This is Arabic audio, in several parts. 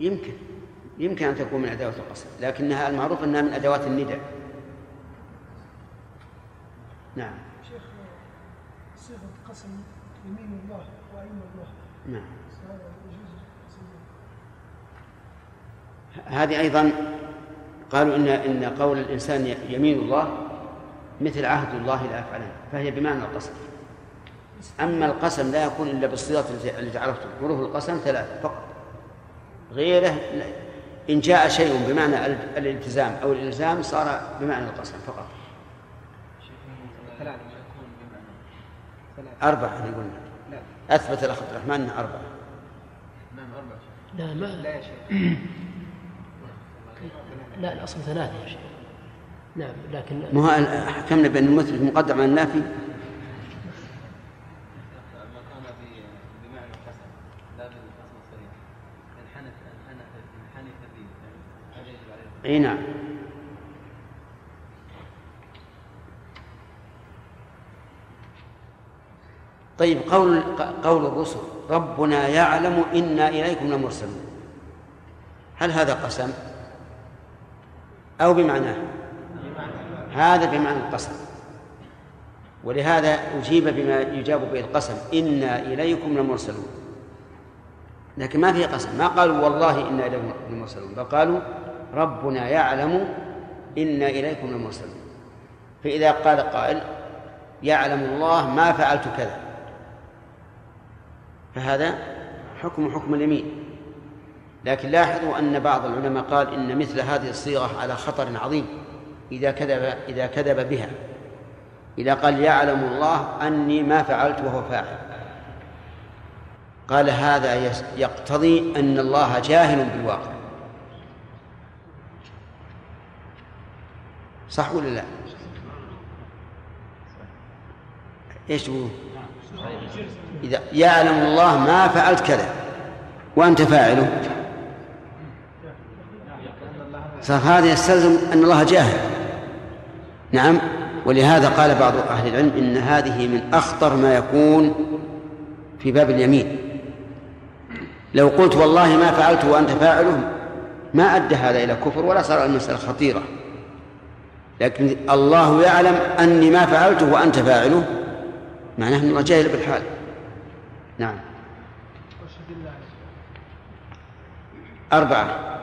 يمكن يمكن أن تكون من أدوات القسم لكنها المعروف أنها من أدوات الندى نعم. شيخ صيغة قسم يمين الله وأيم الله. نعم. هذه أيضا قالوا إن إن قول الإنسان يمين الله مثل عهد الله لا أفعلن فهي بمعنى القسم. أما القسم لا يكون إلا بالصيغة التي عرفتم حروف القسم ثلاثة فقط. غيره إن جاء شيء بمعنى الالتزام أو الإلزام صار بمعنى القسم فقط. أربعة قلنا. أثبت الأخ عبد الرحمن أنها أربعة. نعم أربعة لا ما لا يا شيخ. لا الأصل ثلاثة يا شيخ. نعم لكن ما حكمنا بأن المثبت مقدم على النافي ما كان ب- بمعنى القسم لا بالقسم الصريح انحنف انحنف انحنف به يعني أي نعم. طيب قول قول الرسل ربنا يعلم إنا إليكم لمرسلون. هل هذا قسم؟ أو بمعناه هذا بمعنى القسم. ولهذا أجيب بما يجاب به القسم إنا إليكم لمرسلون. لكن ما فيه قسم. ما قالوا والله إنا إليكم لمرسلون بل قالوا ربنا يعلم إنا إليكم لمرسلون. فإذا قال قائل يعلم الله ما فعلت كذا. فهذا حكم حكم اليمين. لكن لاحظوا أن بعض العلماء قال إن مثل هذه الصيغة على خطر عظيم إذا كذب إذا كذب بها. إذا قال يعلم الله أني ما فعلت وهو فاعل. قال هذا يقتضي أن الله جاهل بالواقع. صح ولا لا؟ إيش تقول؟ إذا يعلم الله ما فعلت كذا وأنت فاعله صار هذا يستلزم أن الله جاهل نعم ولهذا قال بعض أهل العلم إن هذه من أخطر ما يكون في باب اليمين لو قلت والله ما فعلت وأنت فاعله ما أدى هذا إلى كفر ولا صار المسألة خطيرة لكن الله يعلم أني ما فعلته وأنت فاعله. معناه أن الله جاهل بالحال. نعم. أربعة.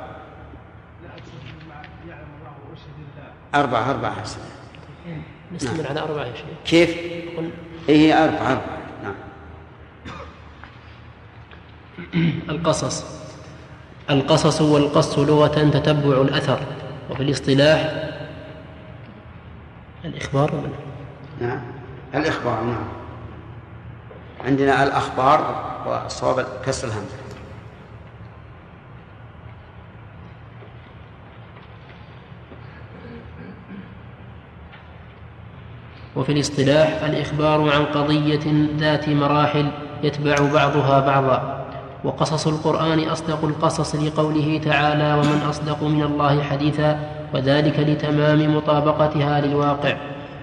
أربعة أربعة. حسن نستمر على أربعة يا شيخ. كيف؟ قل. إيه أربعة أربعة. نعم. القصص. القصص والقص لغة تتبع الأثر وفي الاصطلاح الإخبار؟ ولا- نعم. الإخبار نعم. عندنا الأخبار والصواب كسر الهمزة وفي الاصطلاح الإخبار عن قضية ذات مراحل يتبع بعضها بعضا وقصص القرآن أصدق القصص لقوله تعالى ومن أصدق من الله حديثا وذلك لتمام مطابقتها للواقع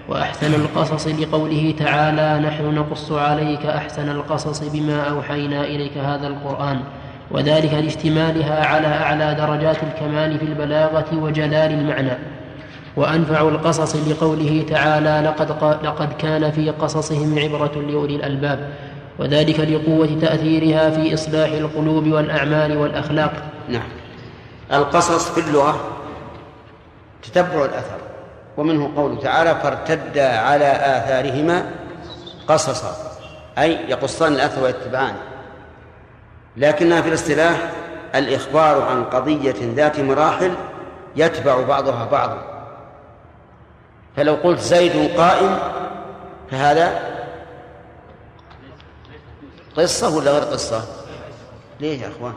وأحسن القصص لقوله تعالى نحن نقص عليك أحسن القصص بما أوحينا إليك هذا القرآن. وذلك لاشتمالها على أعلى درجات الكمال في البلاغة وجلال المعنى. وأنفع القصص لقوله تعالى لقد, قا- لقد كان في قصصهم عبرة لأولي الألباب. وذلك لقوة تأثيرها في إصلاح القلوب والأعمال والأخلاق. نعم. القصص في اللغة تتبع الأثر. ومنه قوله تعالى فارتدا على آثارهما قصصا. أي يقصان الأثر ويتبعانه لكنها في الاصطلاح الإخبار عن قضية ذات مراحل يتبع بعضها بعضا. فلو قلت زيد قائم فهذا قصة ولا غير قصة؟ ليه يا أخوان؟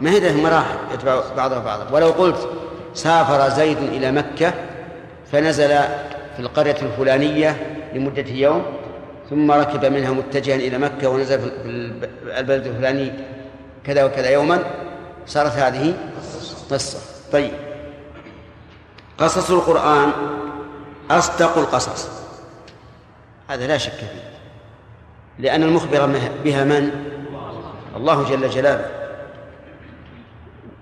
ما هي مراحل يتبع بعضها بعضا؟ ولو قلت سافر زيد إلى مكة فنزل في القرية الفلانية لمدة يوم ثم ركب منها متجها إلى مكة ونزل في البلد الفلاني كذا وكذا يوما. صارت هذه قصة. طيب. قصص القرآن أصدق القصص. هذا لا شك فيه. لأن المخبر بها من؟ الله جل جلاله.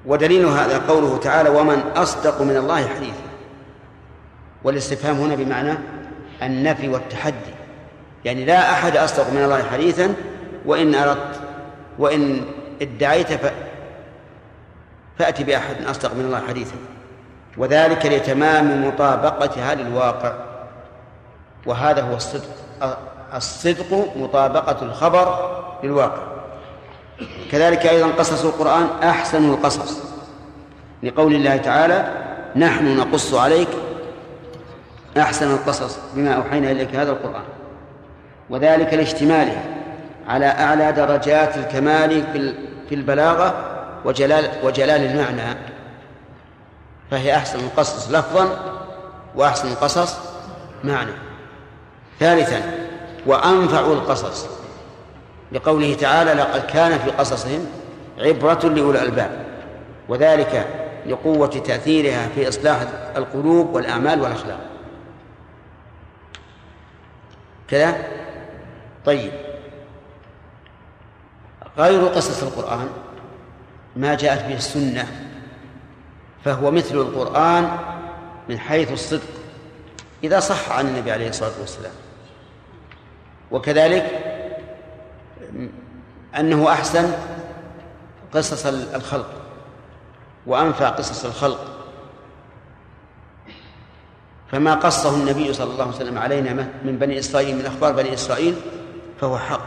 ودليل هذا قوله تعالى ومن أصدق من الله حديثا. والاستفهام هنا بمعنى النفي والتحدي. يعني لا أحد أصدق من الله حديثا وإن أردت وإن ادعيت ف... فأتي بأحد أصدق من الله حديثا. وذلك لتمام مطابقتها للواقع وهذا هو الصدق. الصدق مطابقة الخبر للواقع. كذلك أيضا قصص القرآن أحسن القصص. لقول الله تعالى نحن نقص عليك أحسن القصص بما أوحينا إليك هذا القرآن. وذلك لاشتماله على أعلى درجات الكمال في البلاغة وجلال وجلال المعنى. فهي أحسن القصص لفظا وأحسن القصص معنى. ثالثا وأنفع القصص. لقوله تعالى لقد كان في قصصهم عبرة لأولي الألباب وذلك لقوة تأثيرها في إصلاح القلوب والأعمال والأخلاق. كذا؟ طيب. غير قصص القرآن ما جاءت به السنة فهو مثل القرآن من حيث الصدق إذا صح عن النبي عليه الصلاة والسلام. وكذلك أنه أحسن قصص الخلق وأنفع قصص الخلق. فما قصه النبي صلى الله عليه وسلم علينا من بني إسرائيل من أخبار بني إسرائيل فهو حق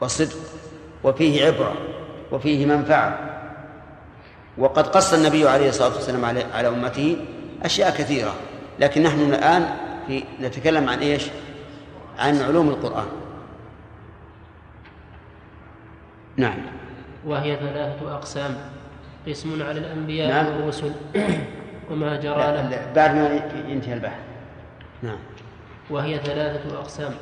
وصدق وفيه عبرة وفيه منفعة. وقد قص النبي عليه الصلاة والسلام على, أمته أشياء كثيرة لكن نحن الآن في نتكلم عن إيش؟ عن علوم القرآن. نعم. وهي ثلاثة أقسام. قسم على الأنبياء نعم. والرسل. وما جرى له بعد ما ينتهي البحث. نعم. وهي ثلاثة أقسام.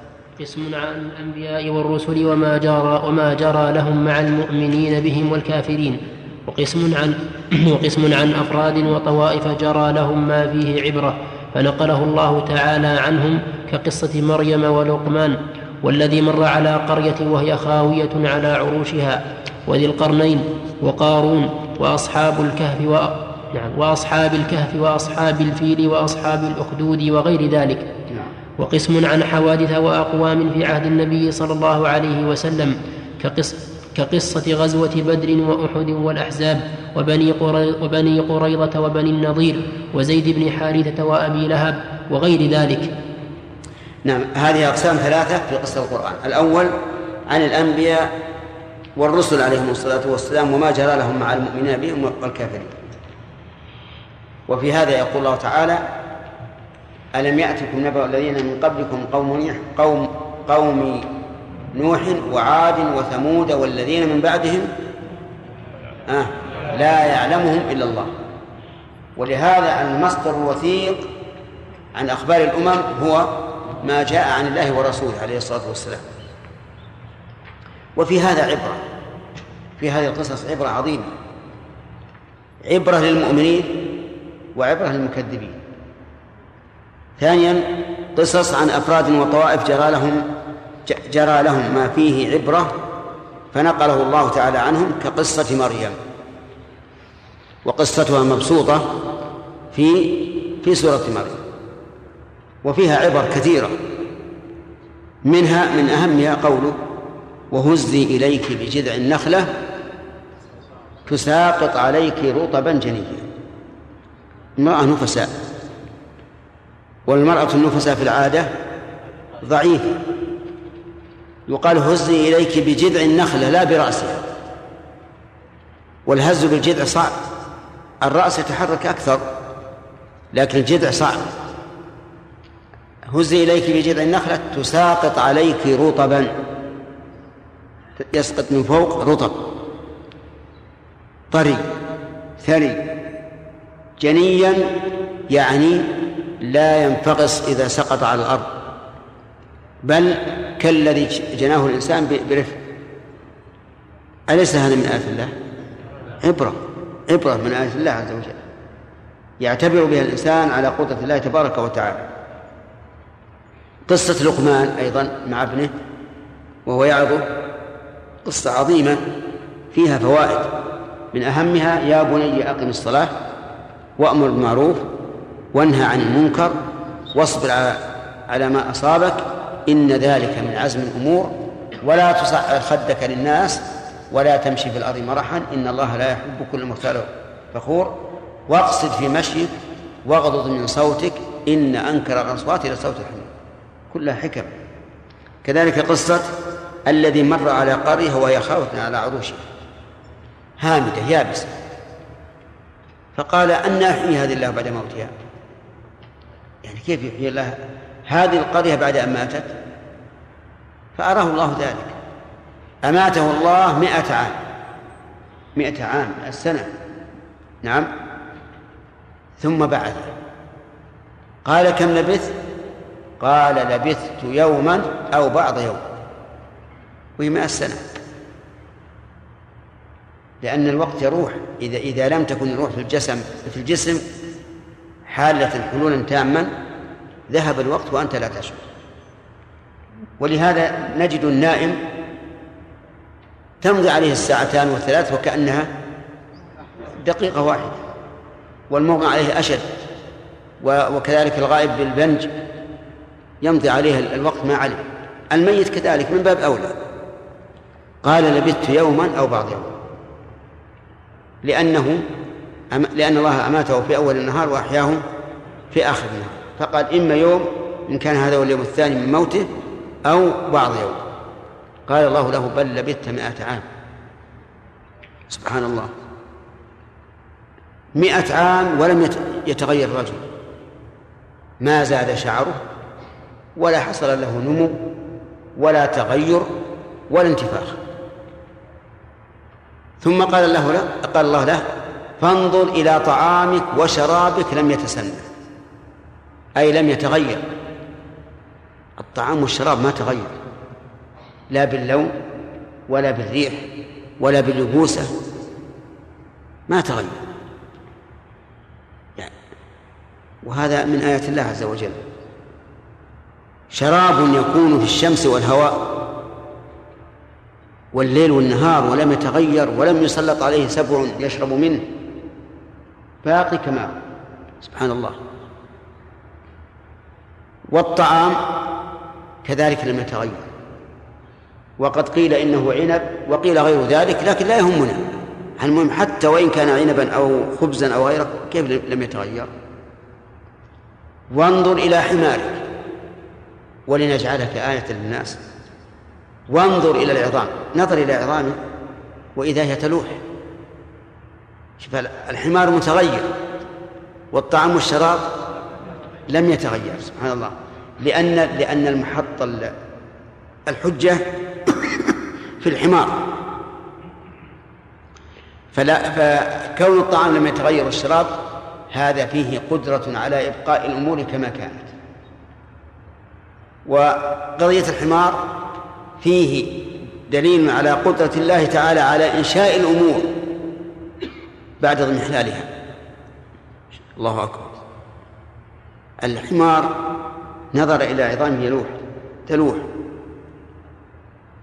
قسم عن الأنبياء والرسل وما جرى وما جرى لهم مع المؤمنين بهم والكافرين. وقسم عن وقسم عن أفراد وطوائف جرى لهم ما فيه عبرة. فنقله الله تعالى عنهم كقصة مريم ولقمان. والذي مر على قرية وهي خاوية على عروشها وذي القرنين وقارون وأصحاب الكهف و... نعم وأصحاب الكهف وأصحاب الفيل وأصحاب الأخدود وغير ذلك. وقسم عن حوادث وأقوام في عهد النبي صلى الله عليه وسلم كقص كقصة غزوة بدر وأحد والأحزاب وبني, قري وبني قريظة وبني النضير وزيد بن حارثة وأبي لهب وغير ذلك. نعم هذه أقسام ثلاثة في قصة القرآن. الأول عن الأنبياء والرسل عليهم الصلاة والسلام وما جرى لهم مع المؤمنين بهم والكافرين. وفي هذا يقول الله تعالى ألم يأتكم نبأ الذين من قبلكم قوم نوح قوم قوم نوح وعاد وثمود والذين من بعدهم؟ آه لا يعلمهم إلا الله. ولهذا المصدر الوثيق عن أخبار الأمم هو ما جاء عن الله ورسوله عليه الصلاة والسلام. وفي هذا عبرة في هذه القصص عبرة عظيمة. عبرة للمؤمنين وعبرة للمكذبين. ثانيا قصص عن أفراد وطوائف جرى لهم جرى لهم ما فيه عبرة فنقله الله تعالى عنهم كقصة مريم. وقصتها مبسوطة في في سورة مريم. وفيها عبر كثيرة. منها من أهمها قوله وهزي إليك بجذع النخلة تساقط عليك رطبا جنيا. امرأة نفساء. والمرأة النفساء في العادة ضعيفة. يقال هزي إليك بجذع النخلة لا برأسها. والهز بالجذع صعب. الرأس يتحرك أكثر لكن الجذع صعب. هزي إليك بجذع النخلة تساقط عليك رطبا. يسقط من فوق رطب. طري ثري. جنيا يعني لا ينفقص إذا سقط على الأرض. بل كالذي جناه الإنسان برفق. أليس هذا من آيات الله؟ عبرة عبرة من آيات الله عز وجل. يعتبر بها الإنسان على قدرة الله تبارك وتعالى. قصة لقمان أيضا مع ابنه وهو يعظه قصة عظيمة فيها فوائد. من أهمها يا بني أقم الصلاة وأمر بالمعروف وانهى عن المنكر واصبر على ما أصابك إن ذلك من عزم الأمور. ولا تصعر خدك للناس ولا تمشي في الأرض مرحا إن الله لا يحب كل مختال فخور. واقصد في مشيك واغضض من صوتك إن أنكر الأصوات إلى صوت الحمير كلها حكم. كذلك قصة الذي مر على قرية وهي خاوة على عروشها هامدة يابسة. فقال أن أحيي هذه الله بعد موتها. يعني كيف يحيي الله هذه القرية بعد أن ماتت؟ فأراه الله ذلك. أماته الله مئة عام. مئة عام السنة. نعم. ثم بعث قال كم لبثت؟ قال لبثت يوما أو بعض يوم. وهي مئة سنة. لأن الوقت يروح. إذا إذا لم تكن الروح في الجسم في الجسم حالة حلولا تاما ذهب الوقت وأنت لا تشعر. ولهذا نجد النائم تمضي عليه الساعتان والثلاث وكأنها دقيقة واحدة والمغمى عليه أشد وكذلك الغائب بالبنج يمضي عليه الوقت ما علم. الميت كذلك من باب أولى. قال لبثت يوما أو بعض يوم. لأنه لأن الله أماته في أول النهار وأحياه في آخر النهار. فقال إما يوم إن كان هذا هو اليوم الثاني من موته أو بعض يوم. قال الله له بل لبثت مائة عام. سبحان الله. مئة عام ولم يتغير الرجل. ما زاد شعره؟ ولا حصل له نمو ولا تغير ولا انتفاخ. ثم قال له قال الله له فانظر إلى طعامك وشرابك لم يتسنى أي لم يتغير. الطعام والشراب ما تغير لا باللون ولا بالريح ولا باللبوسة ما تغير. يعني وهذا من آيات الله عز وجل. شراب يكون في الشمس والهواء والليل والنهار ولم يتغير ولم يسلط عليه سبع يشرب منه. باقي كما سبحان الله. والطعام كذلك لم يتغير. وقد قيل إنه عنب وقيل غير ذلك لكن لا يهمنا. المهم حتى وإن كان عنبا أو خبزا أو غيره كيف لم يتغير؟ وانظر إلى حمارك. ولنجعلك آية للناس. وانظر إلى العظام. نظر إلى عظامه وإذا هي تلوح. شوف الحمار متغير والطعام والشراب لم يتغير سبحان الله. لأن لأن المحط الحجة في الحمار. فلا فكون الطعام لم يتغير والشراب هذا فيه قدرة على إبقاء الأمور كما كانت. وقضية الحمار فيه دليل على قدرة الله تعالى على إنشاء الأمور بعد اضمحلالها الله أكبر. الحمار نظر إلى عظامه يلوح تلوح.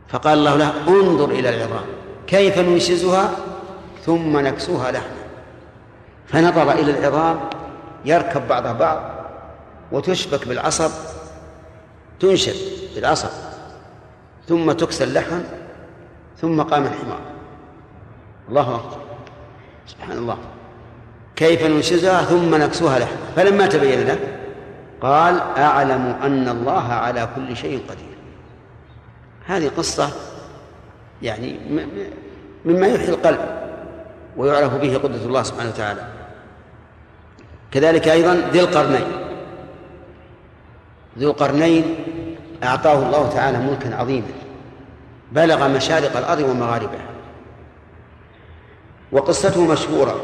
فقال الله له انظر إلى العظام كيف ننشزها ثم نكسوها لحما. فنظر إلى العظام يركب بعضها بعض وتشبك بالعصب تنشر بالعصب ثم تكسى اللحم ثم قام الحمار. الله أكبر. سبحان الله. كيف ننشزها؟ ثم نكسوها لحم. فلما تبين له قال أعلم أن الله على كل شيء قدير. هذه قصة يعني مما يحيي القلب ويعرف به قدرة الله سبحانه وتعالى. كذلك أيضا ذي القرنين. ذو القرنين أعطاه الله تعالى ملكا عظيما بلغ مشارق الأرض ومغاربها. وقصته مشهورة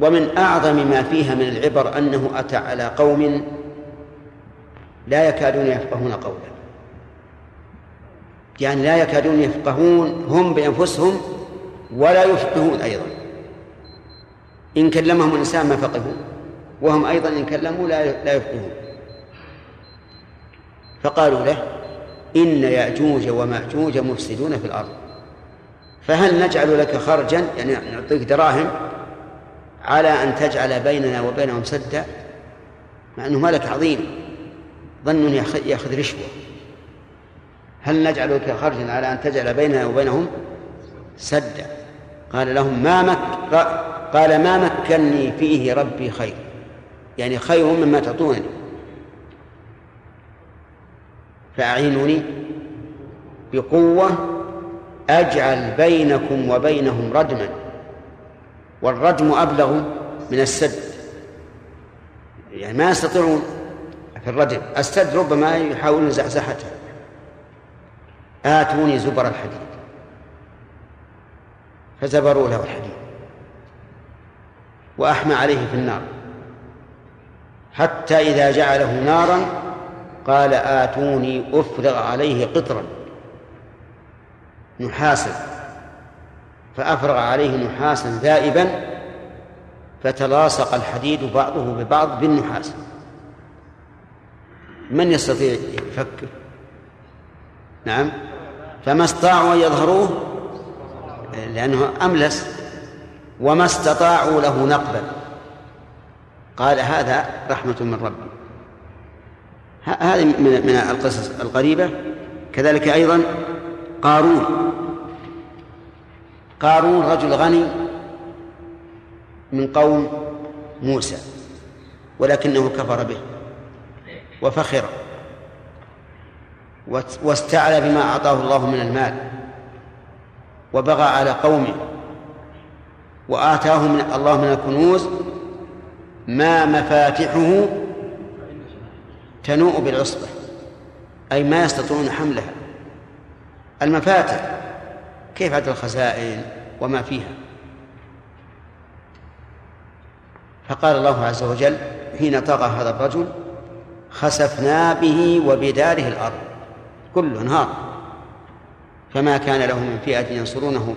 ومن أعظم ما فيها من العبر أنه أتى على قوم لا يكادون يفقهون قولا. يعني لا يكادون يفقهون هم بأنفسهم ولا يفقهون أيضا. إن كلمهم الإنسان ما فقهوا وهم أيضا إن كلموا لا يفقهون. فقالوا له إن يأجوج ومأجوج مفسدون في الأرض. فهل نجعل لك خرجا؟ يعني نعطيك دراهم على أن تجعل بيننا وبينهم سدا؟ مع أنه ملك عظيم. ظن يأخذ رشوة. هل نجعل لك خرجا على أن تجعل بيننا وبينهم سدا؟ قال لهم ما مك قال ما مكني فيه ربي خير. يعني خير مما تعطونني فأعينوني بقوة أجعل بينكم وبينهم ردما والردم أبلغ من السد. يعني ما يستطيعون في الردم. السد ربما يحاولون زحزحته. آتوني زبر الحديد. فزبروا له الحديد. وأحمى عليه في النار. حتى إذا جعله نارا قال آتوني أفرغ عليه قطرا. نحاسا فأفرغ عليه نحاسا ذائبا فتلاصق الحديد بعضه ببعض بالنحاس من يستطيع يفكر؟ نعم. فما استطاعوا أن يظهروه؟ لأنه أملس. وما استطاعوا له نقبا. قال هذا رحمة من ربي. هذه من القصص القريبة. كذلك أيضا قارون. قارون رجل غني من قوم موسى ولكنه كفر به وفخر واستعلى بما أعطاه الله من المال وبغى على قومه وآتاه من الله من الكنوز ما مفاتحه تنوء بالعصبة أي ما يستطيعون حملها. المفاتح كيف عد الخزائن وما فيها؟ فقال الله عز وجل حين طغى هذا الرجل خسفنا به وبداره الأرض كله انهار. فما كان له من فئة ينصرونه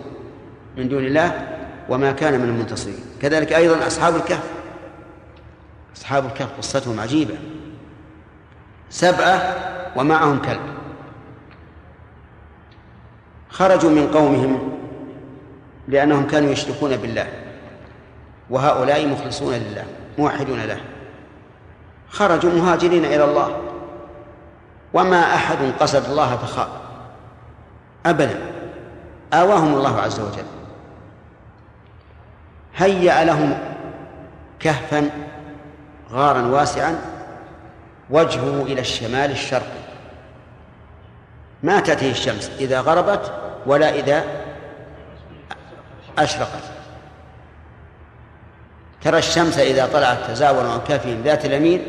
من دون الله وما كان من المنتصرين. كذلك أيضا أصحاب الكهف. أصحاب الكهف قصتهم عجيبة. سبعة ومعهم كلب. خرجوا من قومهم لأنهم كانوا يشركون بالله وهؤلاء مخلصون لله موحدون له. خرجوا مهاجرين إلى الله وما أحد قصد الله فخاب أبدا. آواهم الله عز وجل. هيأ لهم كهفا غارا واسعا وجهه إلى الشمال الشرقي. ما تأتيه الشمس إذا غربت ولا إذا أشرقت. ترى الشمس إذا طلعت تزاور عن كافهم ذات اليمين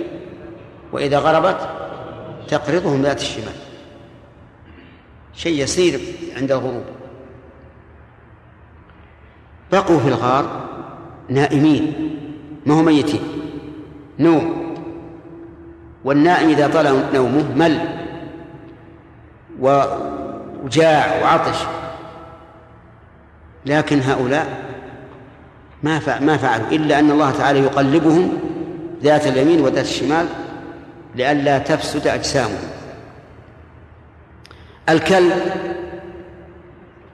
وإذا غربت تقرضهم ذات الشمال. شيء يسير عند الغروب. بقوا في الغار نائمين ما هم ميتين. نوم. والنائم إذا طال نومه مل وجاع وعطش. لكن هؤلاء ما ما فعلوا إلا أن الله تعالى يقلبهم ذات اليمين وذات الشمال لئلا تفسد أجسامهم. الكلب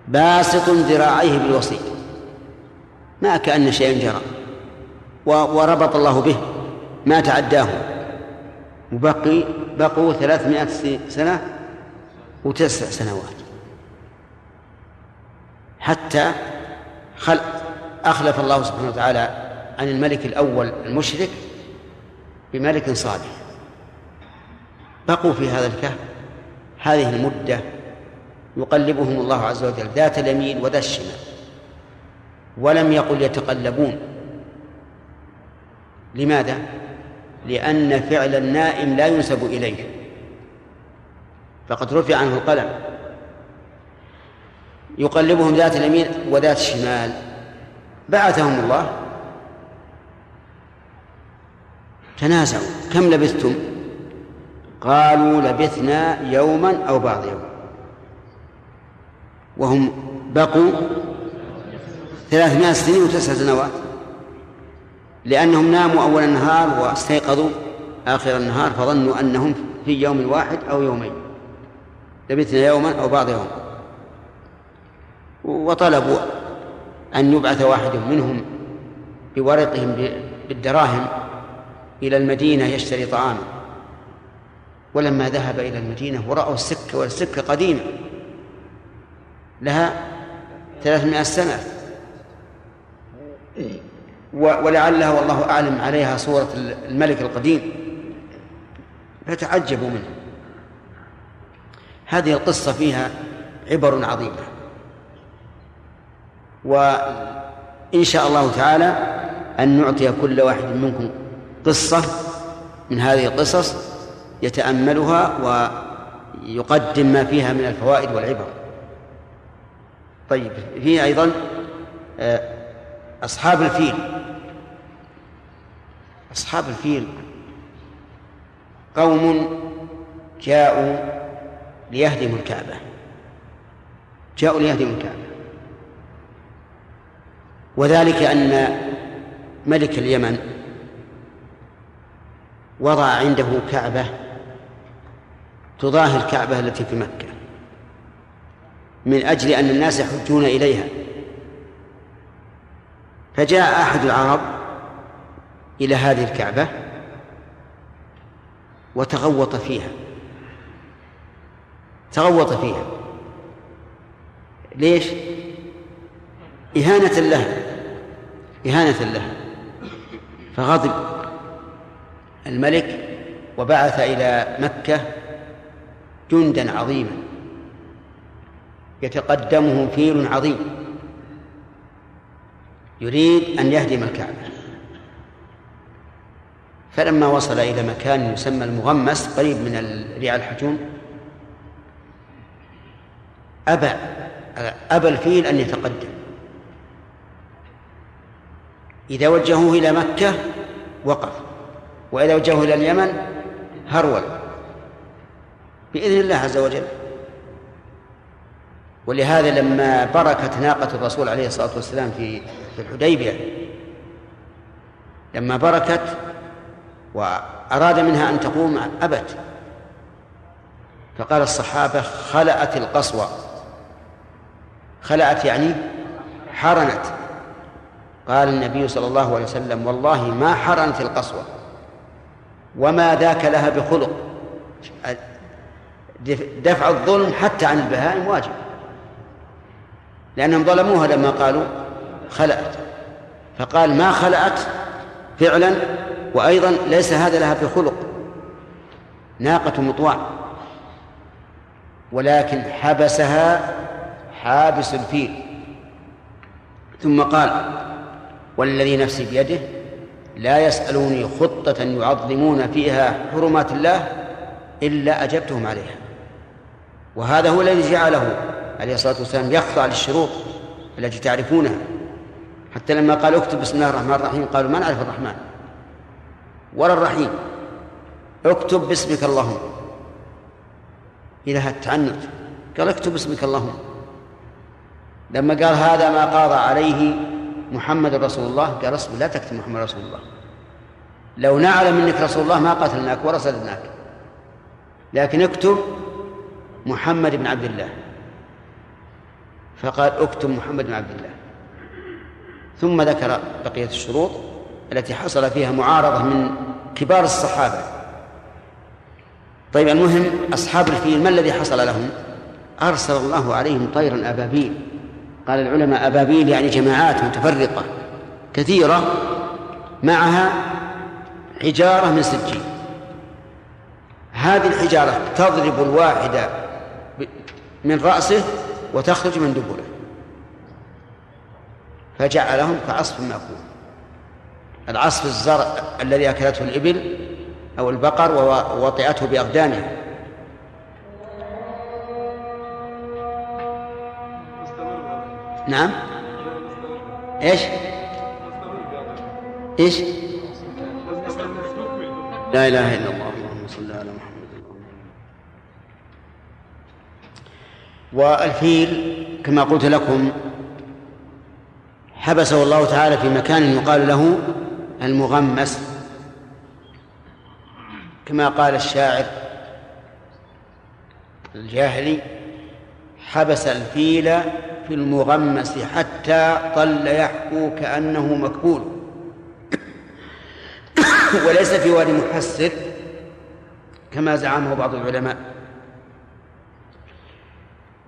باسط ذراعيه بالوسيط ما كأن شيئا جرى وربط الله به ما تعداه. وبقي بقوا ثلاثمائة سنة وتسع سنوات. حتى خل أخلف الله سبحانه وتعالى عن الملك الأول المشرك بملك صالح. بقوا في هذا الكهف. هذه المدة يقلبهم الله عز وجل ذات اليمين وذات الشمال. ولم يقل يتقلبون. لماذا؟ لأن فعل النائم لا ينسب إليه. فقد رفع عنه القلم. يقلبهم ذات اليمين وذات الشمال. بعثهم الله. تنازعوا. كم لبثتم؟ قالوا لبثنا يوما أو بعض يوم. وهم بقوا ثلاثمائة سنين وتسع سنوات. لأنهم ناموا أول النهار واستيقظوا آخر النهار فظنوا أنهم في يوم واحد أو يومين لبثنا يوما أو بعض يوم. وطلبوا أن يبعث واحد منهم بورقهم بالدراهم إلى المدينة يشتري طعاما. ولما ذهب إلى المدينة ورأوا السكة والسكة قديمة لها ثلاثمائة سنة. ولعلها والله أعلم عليها صورة الملك القديم. فتعجبوا منه. هذه القصة فيها عبر عظيمة وإن شاء الله تعالى أن نعطي كل واحد منكم قصة من هذه القصص يتأملها ويقدم ما فيها من الفوائد والعبر. طيب في أيضا آه، أصحاب الفيل. أصحاب الفيل. قوم جاءوا ليهدموا الكعبة. جاءوا ليهدموا الكعبة. وذلك أن ملك اليمن وضع عنده كعبة تضاهي الكعبة التي في مكة من أجل أن الناس يحجون إليها. فجاء أحد العرب إلى هذه الكعبة وتغوط فيها. تغوط فيها. ليش؟ إهانة لها إهانة لها فغضب الملك وبعث إلى مكة جندا عظيما. يتقدمه فيل عظيم. يريد أن يهدم الكعبة. فلما وصل إلى مكان يسمى المغمس قريب من ريع الحجون أبى أبى الفيل أن يتقدم. إذا وجهوه إلى مكة وقف. وإذا وجهوه إلى اليمن هرول. بإذن الله عز وجل. ولهذا لما بركت ناقة الرسول عليه الصلاة والسلام في في الحديبية لما بركت وأراد منها أن تقوم أبت فقال الصحابة خلأت القصوى. خلأت يعني حرنت. قال النبي صلى الله عليه وسلم والله ما حرنت القصوى. وما ذاك لها بخلق. دفع الظلم حتى عن البهائم واجب. لأنهم ظلموها لما قالوا خلأت. فقال ما خلأت؟ فعلا وأيضا ليس هذا لها بخلق ناقة مطواع ولكن حبسها حابس الفيل. ثم قال والذي نفسي بيده لا يسألوني خطة يعظمون فيها حرمات الله إلا أجبتهم عليها. وهذا هو الذي جعله عليه الصلاة والسلام يخضع للشروط التي تعرفونها. حتى لما قال اكتب بسم الله الرحمن الرحيم قالوا ما نعرف الرحمن. ولا الرحيم. اكتب باسمك اللهم. إلى التعنت قال اكتب باسمك اللهم. لما قال هذا ما قاضى عليه محمد رسول الله قال اصبر لا تكتب محمد رسول الله. لو نعلم إنك رسول الله ما قتلناك ولا صددناك لكن اكتب محمد بن عبد الله. فقال اكتب محمد بن عبد الله. ثم ذكر بقية الشروط التي حصل فيها معارضة من كبار الصحابة. طيب المهم أصحاب الفيل ما الذي حصل لهم؟ أرسل الله عليهم طيرا أبابيل. قال العلماء أبابيل يعني جماعات متفرقة كثيرة معها حجارة من سجين. هذه الحجارة تضرب الواحد من رأسه وتخرج من دبره. فجعلهم كعصف مأكول. العصف الزرع الذي أكلته الإبل أو البقر ووطئته بأقدامها نعم؟ إيش؟ إيش؟ لا إله إلا الله اللهم صل على محمد. والفيل كما قلت لكم حبسه الله تعالى في مكان يقال له المغمس. كما قال الشاعر الجاهلي حبس الفيل في المغمس حتى ظل يحكو كأنه مكبول. وليس في وادي محسر كما زعمه بعض العلماء.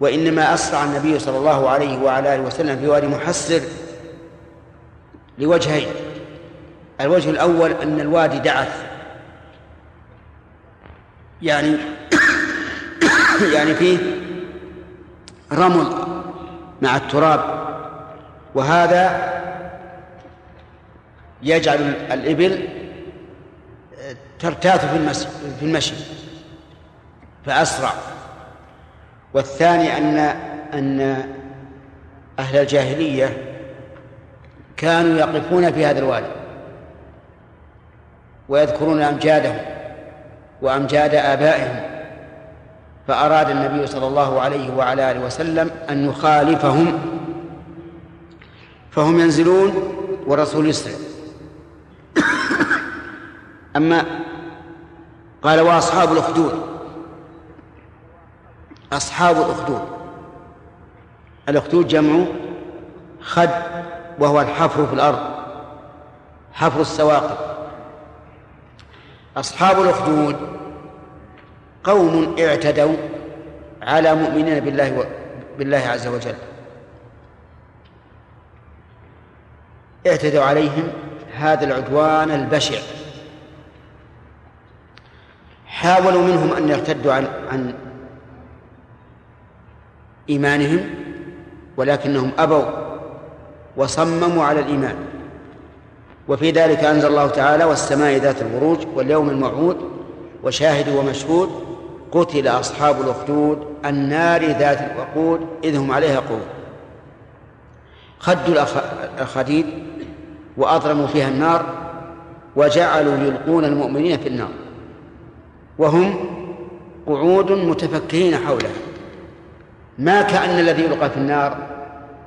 وإنما أسرع النبي صلى الله عليه وعلى آله وسلم في وادي محسر لوجهين. الوجه الأول أن الوادي دعث. يعني يعني فيه رمل مع التراب. وهذا يجعل الإبل ترتاث في في المشي فأسرع. والثاني أن أن أهل الجاهلية كانوا يقفون في هذا الوادي ويذكرون أمجادهم وأمجاد آبائهم فأراد النبي صلى الله عليه وعلى آله وسلم أن يخالفهم فهم ينزلون والرسول يسرع أما قال وأصحاب الأخدود أصحاب الأخدود الأخدود جمع خد وهو الحفر في الأرض حفر السواقي أصحاب الأخدود قوم اعتدوا على مؤمنين بالله و... بالله عز وجل. اعتدوا عليهم هذا العدوان البشع. حاولوا منهم أن يرتدوا عن عن إيمانهم ولكنهم أبوا وصمموا على الإيمان. وفي ذلك أنزل الله تعالى والسماء ذات البروج واليوم الموعود وشاهد ومشهود قتل أصحاب الأخدود النار ذات الوقود إذ هم عليها قعود خدوا الأخاديد وأضرموا فيها النار وجعلوا يلقون المؤمنين في النار. وهم قعود متفكرين حولها. ما كأن الذي يلقى في النار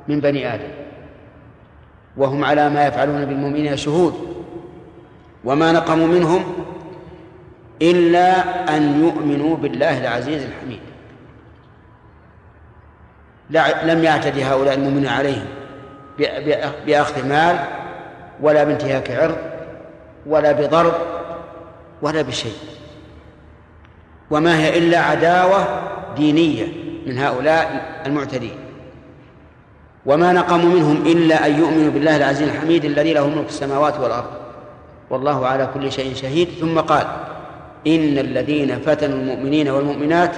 من بني آدم. وهم على ما يفعلون بالمؤمنين شهود وما نقموا منهم إلا أن يؤمنوا بالله العزيز الحميد. لم يعتدي هؤلاء المؤمنون عليهم بأخذ مال ولا بانتهاك عرض ولا بضرب ولا بشيء. وما هي إلا عداوة دينية من هؤلاء المعتدين. وما نقموا منهم إلا أن يؤمنوا بالله العزيز الحميد الذي له ملك السماوات والأرض. والله على كل شيء شهيد. ثم قال إن الذين فتنوا المؤمنين والمؤمنات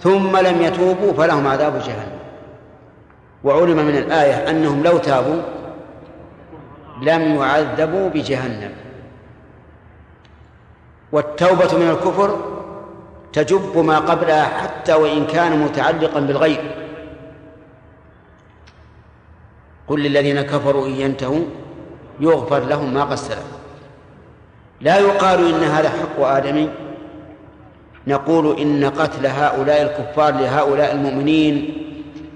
ثم لم يتوبوا فلهم عذاب جهنم. وعلم من الآية أنهم لو تابوا لم يعذبوا بجهنم. والتوبة من الكفر تجب ما قبلها حتى وإن كان متعلقا بالغيب. قل للذين كفروا إن ينتهوا يغفر لهم ما قد سلف. لا يقال إن هذا حق آدمي نقول إن قتل هؤلاء الكفار لهؤلاء المؤمنين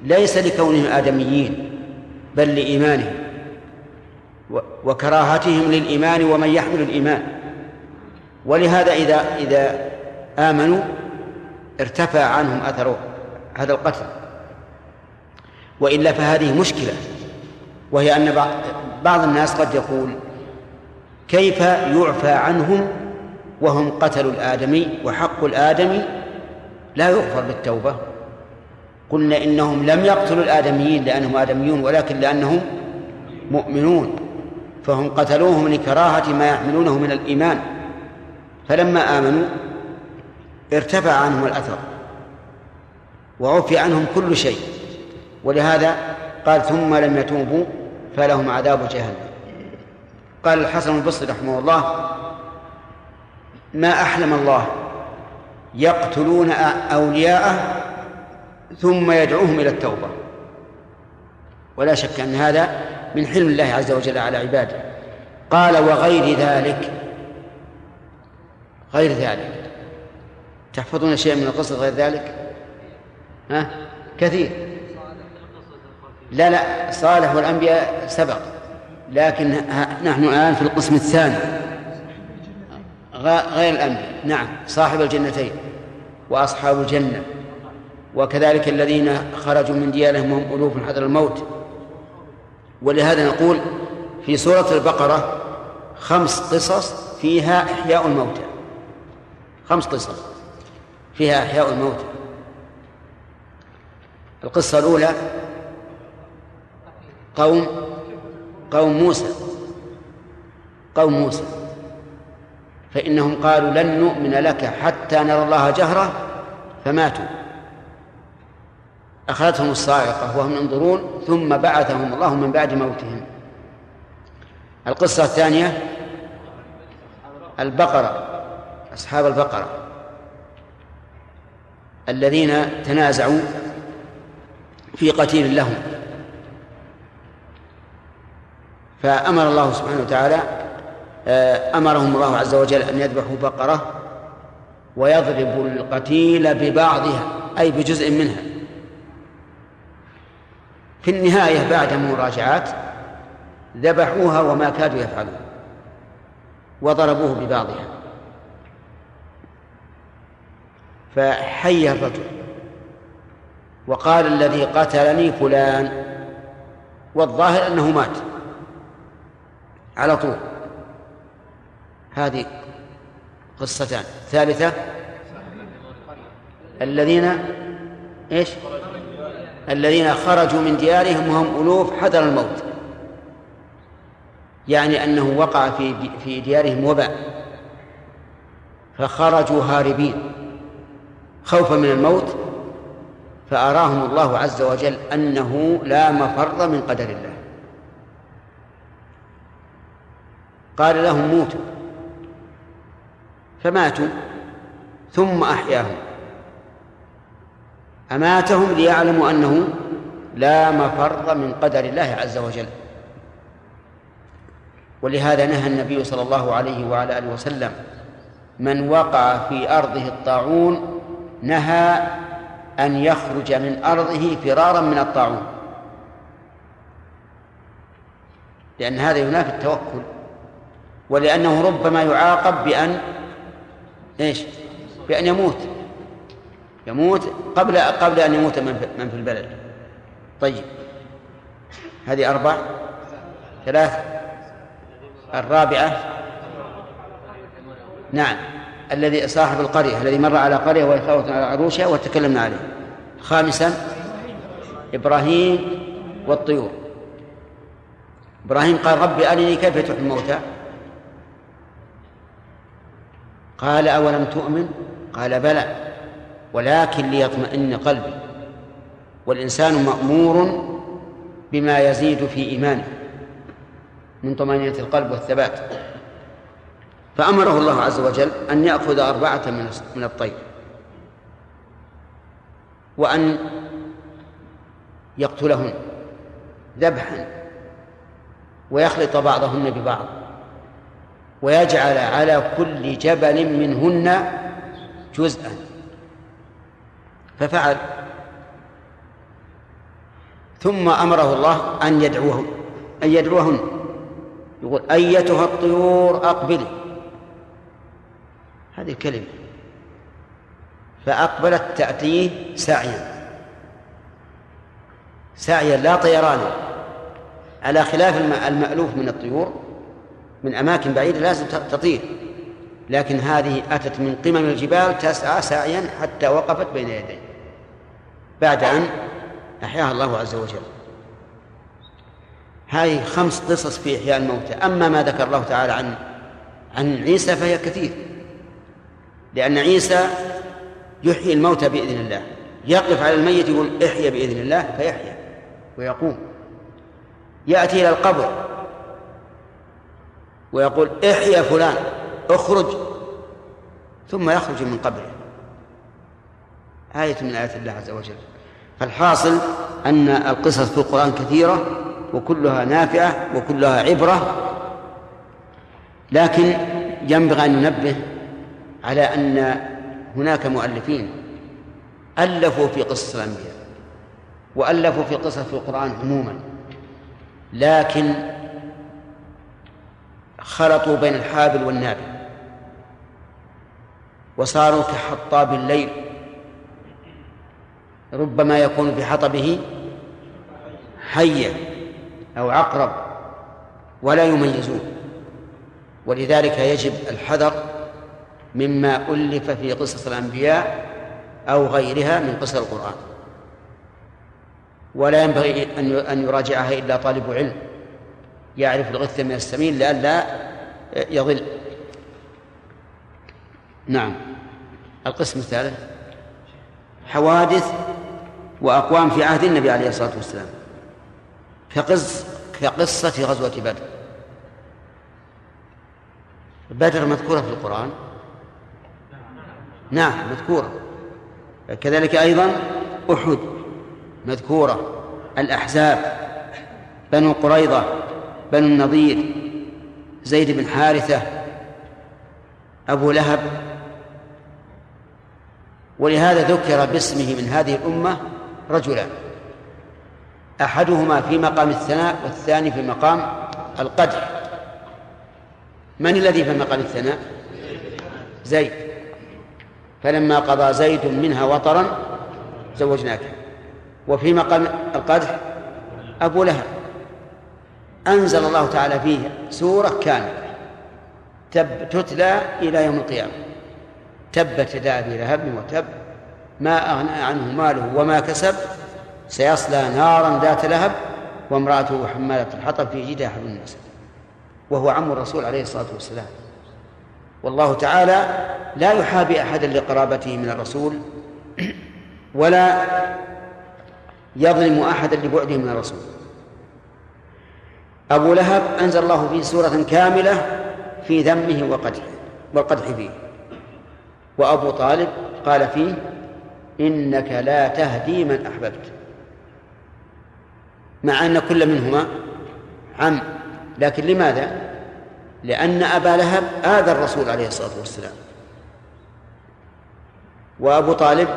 ليس لكونهم آدميين بل لإيمانهم وكراهتهم للإيمان ومن يحمل الإيمان. ولهذا إذا إذا آمنوا ارتفع عنهم أثر هذا القتل. وإلا فهذه مشكلة. وهي أن بعض الناس قد يقول كيف يعفى عنهم وهم قتلوا الآدمي وحق الآدمي لا يغفر بالتوبة؟ قلنا إنهم لم يقتلوا الآدميين لأنهم آدميون ولكن لأنهم مؤمنون فهم قتلوهم لكراهة ما يحملونه من الإيمان. فلما آمنوا ارتفع عنهم الأثر وعفي عنهم كل شيء. ولهذا قال ثم لم يتوبوا فلهم عذاب جهنم. قال الحسن البصري رحمه الله ما أحلم الله يقتلون أولياءه ثم يدعوهم إلى التوبة. ولا شك أن هذا من حلم الله عز وجل على عباده. قال وغير ذلك. غير ذلك. تحفظون شيئا من القصة غير ذلك؟ ها؟ كثير. لا لا صالح والأنبياء سبق لكن نحن الآن في القسم الثاني. غير الأنبياء. نعم صاحب الجنتين وأصحاب الجنة. وكذلك الذين خرجوا من ديارهم وهم ألوف حذر الموت. ولهذا نقول في سورة البقرة خمس قصص فيها إحياء الموتى. خمس قصص فيها إحياء الموتى. القصة الأولى قوم قوم موسى قوم موسى. فإنهم قالوا لن نؤمن لك حتى نرى الله جهرة فماتوا. أخذتهم الصاعقة وهم ينظرون ثم بعثهم الله من بعد موتهم. القصة الثانية البقرة أصحاب البقرة الذين تنازعوا في قتيل لهم. فأمر الله سبحانه وتعالى آه، أمرهم الله عز وجل أن يذبحوا بقرة ويضربوا القتيل ببعضها أي بجزء منها. في النهاية بعد مراجعات ذبحوها وما كادوا يفعلون وضربوه ببعضها. فحي الرجل وقال الذي قتلني فلان والظاهر أنه مات. على طول. هذه قصتان. ثالثة. الذين إيش؟ الذين خرجوا من ديارهم وهم ألوف حذر الموت. يعني أنه وقع في في ديارهم وباء. فخرجوا هاربين. خوفا من الموت. فأراهم الله عز وجل أنه لا مفر من قدر الله. قال لهم موتوا. فماتوا ثم أحياهم. أماتهم ليعلموا أنه لا مفر من قدر الله عز وجل. ولهذا نهى النبي صلى الله عليه وعلى آله وسلم من وقع في أرضه الطاعون نهى أن يخرج من أرضه فرارا من الطاعون. لأن هذا ينافي التوكل. ولأنه ربما يعاقب بأن إيش؟ بأن يموت. يموت قبل قبل أن يموت من في البلد. طيب. هذه أربع. ثلاث. الرابعة. نعم. الذي صاحب القرية الذي مر على قرية وهي على عروشها وتكلمنا عليه. خامسا. إبراهيم والطيور. إبراهيم قال ربي أرني كيف تحيي الموتى؟ قال أولم تؤمن؟ قال بلى ولكن ليطمئن قلبي. والإنسان مأمور بما يزيد في إيمانه من طمأنينة القلب والثبات. فأمره الله عز وجل أن يأخذ أربعة من الطير وأن يقتلهن ذبحا ويخلط بعضهن ببعض. ويجعل على كل جبل منهن جزءا. ففعل. ثم أمره الله أن يدعوهم أن يدعوهن. يقول أيتها الطيور أقبلي. هذه الكلمة. فأقبلت تأتيه سعيا سعيا لا طيرانا على خلاف المألوف من الطيور من أماكن بعيدة لازم تطير. لكن هذه أتت من قمم الجبال تسعى سعيا حتى وقفت بين يديه بعد أن أحياها الله عز وجل. هذه خمس قصص في إحياء الموتى. أما ما ذكر الله تعالى عن عن عيسى فهي كثير. لأن عيسى يحيي الموتى بإذن الله. يقف على الميت يقول احيا بإذن الله فيحيا ويقوم. يأتي إلى القبر. ويقول احيا فلان اخرج. ثم يخرج من قبره. آية من آيات الله عز وجل. فالحاصل أن القصص في القرآن كثيرة وكلها نافعة وكلها عبرة لكن ينبغي أن ننبه على أن هناك مؤلفين ألفوا في قصص الأنبياء وألفوا في قصص القرآن عموما لكن خلطوا بين الحابل والنابل وصاروا كحطاب الليل ربما يكون في حطبه حية أو عقرب ولا يميزون. ولذلك يجب الحذر مما ألف في قصص الأنبياء أو غيرها من قصص القرآن. ولا ينبغي أن يراجعها إلا طالب علم. يعرف الغث من السمين لئلا يضل. نعم. القسم الثالث. حوادث وأقوام في عهد النبي عليه الصلاة والسلام. كقص كقصة غزوة بدر. بدر مذكورة في القرآن؟ نعم مذكورة. كذلك أيضا أحد مذكورة. الأحزاب. بنو قريظة. بنو النضير زيد بن حارثة أبو لهب ولهذا ذكر باسمه من هذه الأمة رجلان أحدهما في مقام الثناء والثاني في مقام القدر من الذي في مقام الثناء؟ زيد. فلما قضى زيد منها وطرا زوجناك. وفي مقام القدح أبو لهب. أنزل الله تعالى فيه سورة كاملة تب تتلى إلى يوم القيامة. تبت يدا أبي لهب وتب. ما أغنى عنه ماله وما كسب سيصلى نارا ذات لهب وامرأته حمالة الحطب في جيدها حبل النسب. وهو عم الرسول عليه الصلاة والسلام. والله تعالى لا يحابي أحدا لقرابته من الرسول ولا يظلم أحدا لبعده من الرسول. أبو لهب أنزل الله فيه سورة كاملة في ذمه وقدحه والقدح فيه. وأبو طالب قال فيه إنك لا تهدي من أحببت. مع أن كل منهما عم لكن لماذا؟ لأن أبا لهب آذى الرسول عليه الصلاة والسلام. وأبو طالب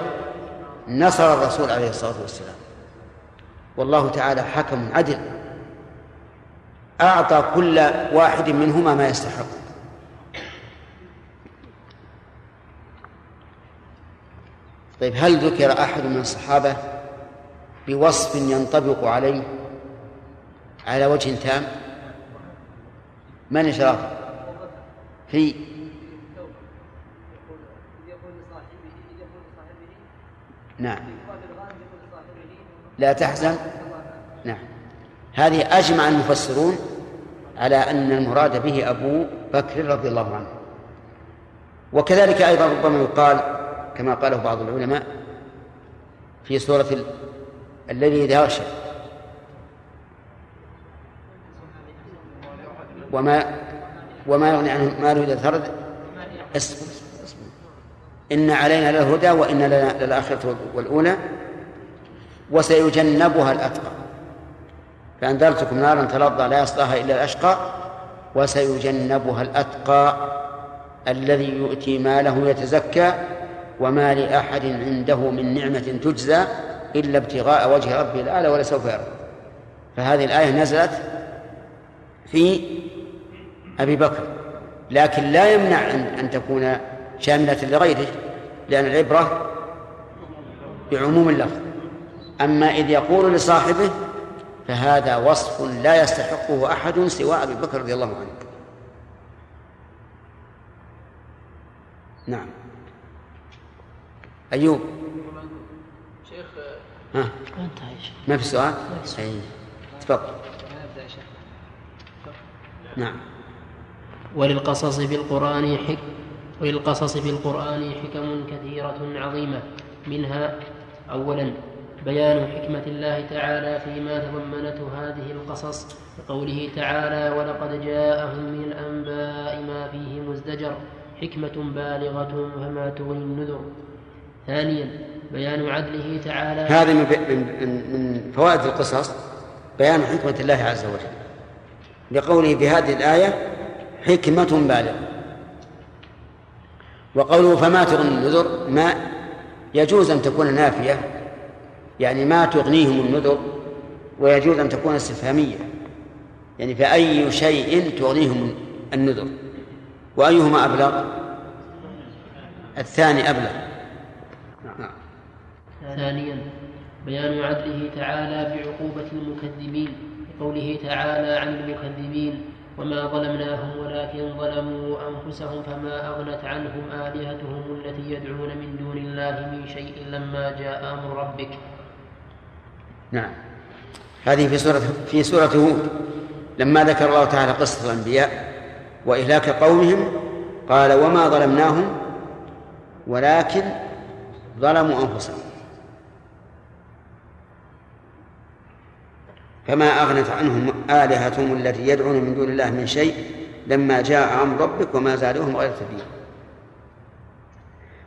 نصر الرسول عليه الصلاة والسلام. والله تعالى حكم عدل. أعطى كل واحد منهما ما يستحق. طيب هل ذكر أحد من الصحابة بوصف ينطبق عليه على وجه تام؟ من إشراف؟ في نعم. لا تحزن. نعم. هذه أجمع المفسرون على أن المراد به أبو بكر رضي الله عنه. وكذلك أيضا ربما يقال كما قاله بعض العلماء في سورة الذي إذا يغشى وما وما يغني عنه ماله إذا ثرد إن علينا للهدى وإن لنا للآخرة والأولى وسيجنبها الأتقى. فأنذرتكم نارا تلظى لا يصلاها إلا الأشقى وسيجنبها الأتقى الذي يؤتي ماله يتزكى وما لأحد عنده من نعمة تجزى إلا ابتغاء وجه ربه الأعلى ولسوف يرضى فهذه الآية نزلت في أبي بكر لكن لا يمنع أن تكون شاملة لغيره لأن العبرة بعموم اللفظ. أما إذ يقول لصاحبه فهذا وصف لا يستحقه أحد سوى أبي بكر رضي الله عنه. نعم. أيوب. شيخ ها؟ ما في سؤال؟ أي. تفضل. نعم. وللقصص في القرآن حك وللقصص في القرآن حكم كثيرة عظيمة منها أولا بيان حكمة الله تعالى فيما تضمنته هذه القصص كقوله تعالى ولقد جاءهم من الأنباء ما فيه مزدجر حكمة بالغة فما تغني النذر. ثانيا بيان عدله تعالى هذا من من فوائد القصص بيان حكمة الله عز وجل. لقوله بهذه الآية حكمة بالغة. وقوله فما تغني النذر ما يجوز أن تكون نافية يعني ما تغنيهم النذر ويجوز أن تكون استفهامية. يعني فأي شيء تغنيهم النذر. وأيهما أبلغ؟ الثاني أبلغ. نعم. ثانيا بيان عدله تعالى بعقوبة المكذبين بقوله تعالى عن المكذبين وما ظلمناهم ولكن ظلموا أنفسهم فما أغنت عنهم آلهتهم التي يدعون من دون الله من شيء لما جاء أمر ربك. نعم. هذه في سورة في سورة هود. لما ذكر الله تعالى قصة الأنبياء وإهلاك قومهم قال وما ظلمناهم ولكن ظلموا أنفسهم. فما أغنت عنهم آلهتهم التي يدعون من دون الله من شيء لما جاء أمر ربك وما زادوهم غير تبين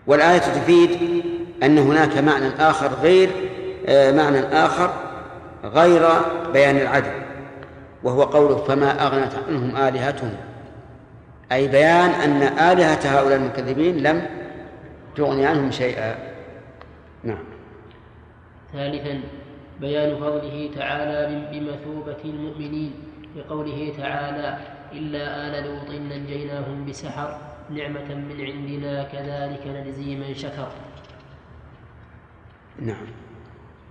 والآية تفيد أن هناك معنى آخر غير معنى آخر غير بيان العدل وهو قوله فما أغنت عنهم آلهتهم. أي بيان أن آلهة هؤلاء المكذبين لم تغني عنهم شيئا. نعم. ثالثا بيان فضله تعالى بمثوبة المؤمنين بقوله تعالى إلا آل لوط نجيناهم بسحر نعمة من عندنا كذلك نجزي من شكر. نعم.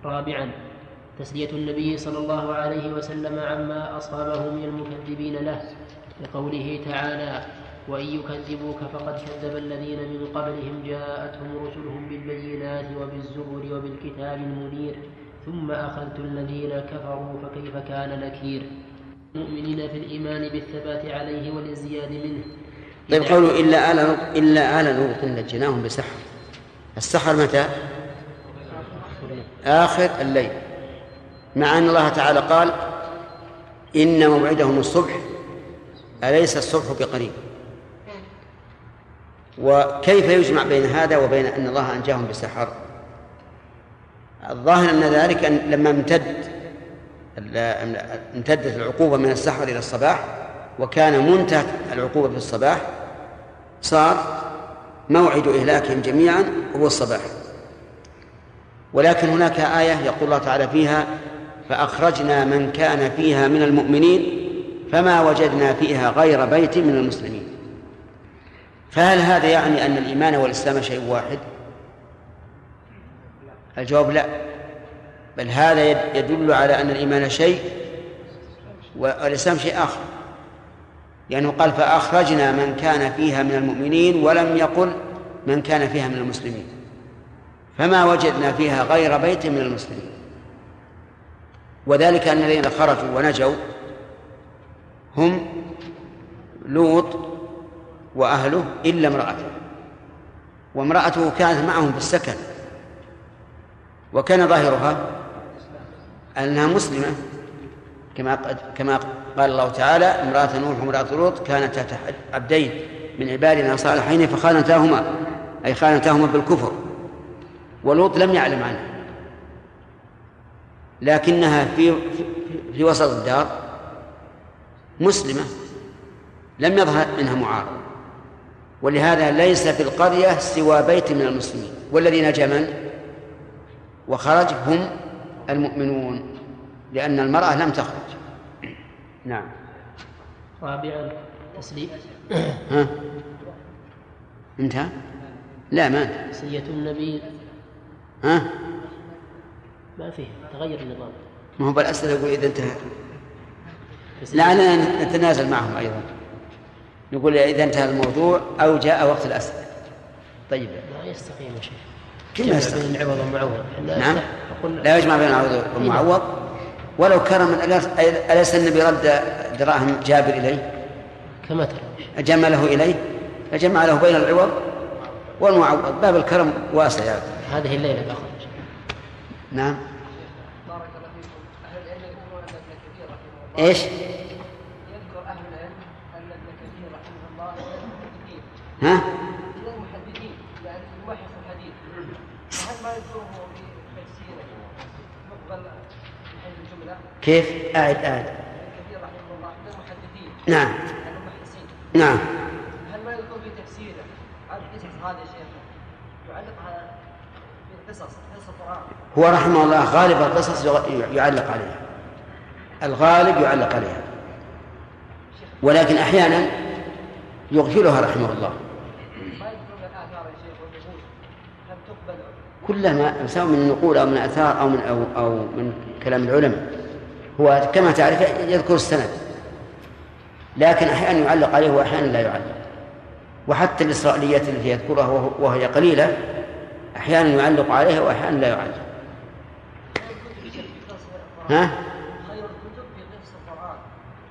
رابعا تسلية النبي صلى الله عليه وسلم عما أصابه من المكذبين له بقوله تعالى وإن يكذبوك فقد كذب الذين من قبلهم جاءتهم رسلهم بالبينات وبالزبر وبالكتاب المنير ثم أخذت الذين كفروا فكيف كان نكير؟ المؤمنين في الإيمان بالثبات عليه والازدياد منه. طيب قولوا إلا آل إلا آل لوط نجيناهم بسحر. السحر متى؟ آخر الليل. مع أن الله تعالى قال إن موعدهم الصبح أليس الصبح بقريب؟ وكيف يجمع بين هذا وبين أن الله أنجاهم بسحر؟ الظاهر أن ذلك أن لما امتد امتدت العقوبة من السحر إلى الصباح وكان منتهى العقوبة في الصباح صار موعد إهلاكهم جميعا هو الصباح. ولكن هناك آية يقول الله تعالى فيها فأخرجنا من كان فيها من المؤمنين فما وجدنا فيها غير بيت من المسلمين. فهل هذا يعني أن الإيمان والإسلام شيء واحد؟ الجواب لا. بل هذا يدل على أن الإيمان شيء والإسلام شيء آخر. لأنه قال فأخرجنا من كان فيها من المؤمنين ولم يقل من كان فيها من المسلمين. فما وجدنا فيها غير بيت من المسلمين. وذلك أن الذين خرجوا ونجوا هم لوط وأهله إلا امرأته وامرأته كانت معهم في السكن. وكان ظاهرها أنها مسلمة كما كما قال الله تعالى امرأة نوح وامرأة لوط كانتا تحت عبدين من عبادنا صالحين فخانتاهما أي خانتاهما بالكفر. ولوط لم يعلم عنها. لكنها في في وسط الدار مسلمة لم يظهر منها معارض. ولهذا ليس في القرية سوى بيت من المسلمين. والذي نجا من؟ وخرج هم المؤمنون لأن المرأة لم تخرج. نعم. رابعا تسليم. ها؟ انتهى؟ لا ما تسلية النبي ها؟ ما فيه تغير النظام ما هو بالأسئلة يقول إذا انتهى. لعلنا نتنازل معهم أيضا. نقول إذا انتهى الموضوع أو جاء وقت الأسئلة. طيب. ما يستقيم يا شيخ. كيف ما يستقيم؟ العوض والمعوض. نعم. لا يجمع بين العوض والمعوض. ولو كرم أليس النبي رد دراهم جابر إليه؟ كما ترى. جمله إليه؟ فجمع له بين العوض والمعوض. باب الكرم واسع يعني. هذه الليلة أخرج نعم. إيش؟ يذكر أهل العلم أن ابن كثير رحمه الله ها؟ من المحدثين يعني يوحف الحديث. فهل ما يذكره في تفسيره؟ مقبل من حيث الجملة. كيف؟ أعد أعد. ابن كثير رحمه الله من المحدثين. نعم. يعني المحدثين. نعم هل ما يذكر في تفسيره هذه القصص هذه يا شيخ يعلقها في القصص قصص القران هو رحمه الله غالب القصص يعلق عليها. الغالب يعلق عليها. ولكن أحيانا يغفلها رحمه الله. كلها سواء من النقول أو من آثار أو من أو, أو من كلام العلماء. هو كما تعرف يذكر السند. لكن أحيانا يعلق عليه وأحيانا لا يعلق. وحتى الإسرائيليات التي يذكرها وهي قليلة أحيانا يعلق عليها وأحيانا لا يعلق. ها؟ خير الكتب القرآن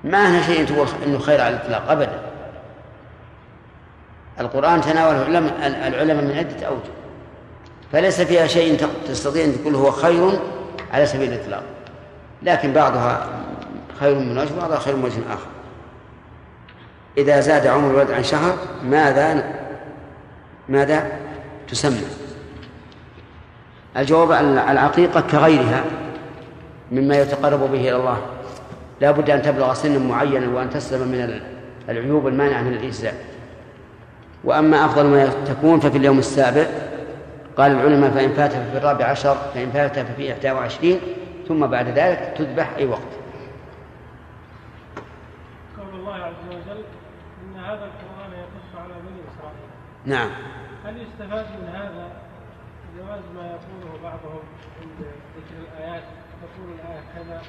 ما هنا شيء تقول إنه خير على الإطلاق ابدا. القرآن تناوله العلماء من عدة أوجه. فليس فيها شيء تستطيع أن تقول هو خير على سبيل الإطلاق. لكن بعضها خير من وجه وبعضها خير من وجه آخر. إذا زاد عمر الولد عن شهر ماذا ماذا تسمى؟ الجواب على العقيقة كغيرها. مما يتقرب به إلى الله. لا بد أن تبلغ سنا معينا وأن تسلم من العيوب المانعة من الإجزاء. وأما أفضل ما تكون ففي اليوم السابع قال العلماء فإن فات ففي الرابع عشر فإن فات ففي إحدى وعشرين ثم بعد ذلك تذبح أي وقت. قول الله عز وجل إن هذا القرآن يقص على بني إسرائيل. نعم. هل يستفاد من هذا جواز ما يقوله بعضهم؟ كذا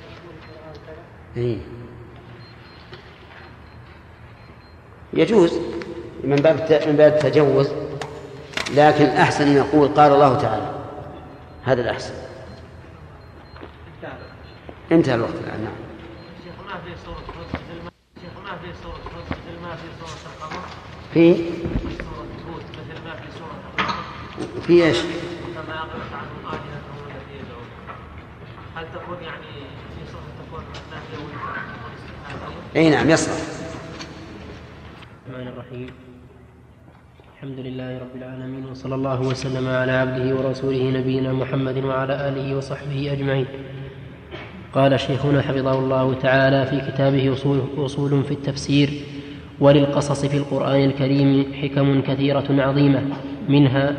إيه. يجوز من باب من باب التجوز لكن أحسن أن يقول قال الله تعالى هذا الأحسن انتهى الوقت الآن نعم شيخ ما في ما شيخ ما في حزن مثل ما في صورة القمر في في إيش؟ كما التي يدعون هل تكون يعني في تكون نافية؟ إي نعم يصلح الرحمن الرحيم. الحمد لله رب العالمين وصلى الله وسلم على عبده ورسوله نبينا محمد وعلى آله وصحبه أجمعين. قال شيخنا حفظه الله تعالى في كتابه اصول, أصول في التفسير وللقصص في القرآن الكريم حكم كثيرة عظيمة منها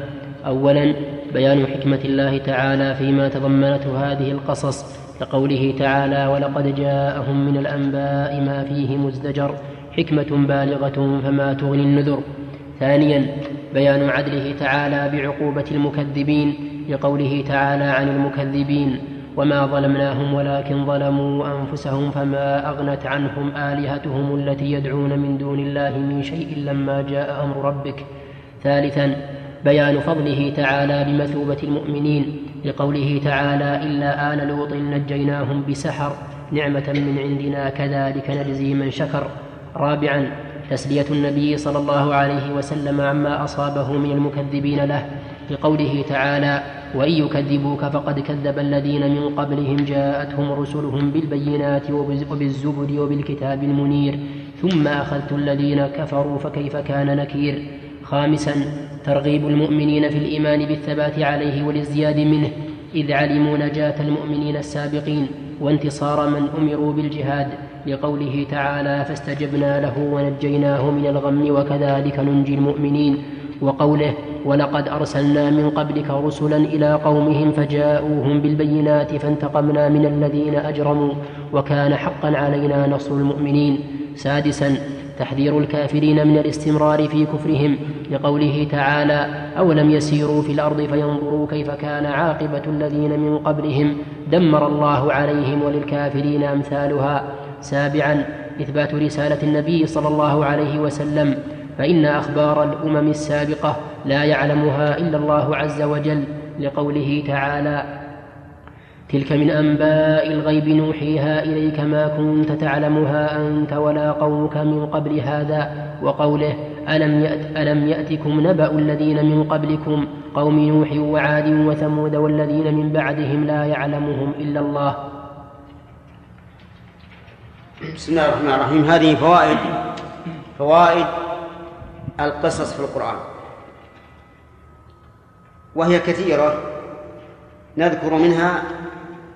اولا بيان حكمة الله تعالى فيما تضمنته هذه القصص كقوله تعالى ولقد جاءهم من الأنباء ما فيه مزدجر حكمة بالغة فما تغني النذر. ثانيا بيان عدله تعالى بعقوبة المكذبين لقوله تعالى عن المكذبين وما ظلمناهم ولكن ظلموا أنفسهم فما أغنت عنهم آلهتهم التي يدعون من دون الله من شيء لما جاء أمر ربك. ثالثا بيان فضله تعالى بمثوبة المؤمنين لقوله تعالى إلا آل لوط نجيناهم بسحر نعمة من عندنا كذلك نجزي من شكر. رابعا تسلية النبي صلى الله عليه وسلم عما أصابه من المكذبين له لقوله تعالى وإن يكذبوك فقد كذب الذين من قبلهم جاءتهم رسلهم بالبينات وبالزبر وبالكتاب المنير ثم أخذت الذين كفروا فكيف كان نكير. خامسا ترغيب المؤمنين في الإيمان بالثبات عليه والازدياد منه إذ علموا نجاة المؤمنين السابقين وانتصار من أمروا بالجهاد لقوله تعالى فاستجبنا له ونجيناه من الغم وكذلك ننجي المؤمنين وقوله ولقد أرسلنا من قبلك رسلا إلى قومهم فجاءوهم بالبينات فانتقمنا من الذين أجرموا وكان حقا علينا نصر المؤمنين سادسا تحذير الكافرين من الاستمرار في كفرهم لقوله تعالى أولم يسيروا في الأرض فينظروا كيف كان عاقبة الذين من قبلهم دمر الله عليهم وللكافرين أمثالها. سابعا إثبات رسالة النبي صلى الله عليه وسلم فإن أخبار الأمم السابقة لا يعلمها إلا الله عز وجل لقوله تعالى تلك من أنباء الغيب نوحيها إليك ما كنت تعلمها أنت ولا قومك من قبل هذا وقوله ألم, يأت ألم يأتكم نبأ الذين من قبلكم قوم نوح وعاد وثمود والذين من بعدهم لا يعلمهم إلا الله. بسم الله الرحمن الرحيم. هذه فوائد فوائد القصص في القرآن. وهي كثيرة نذكر منها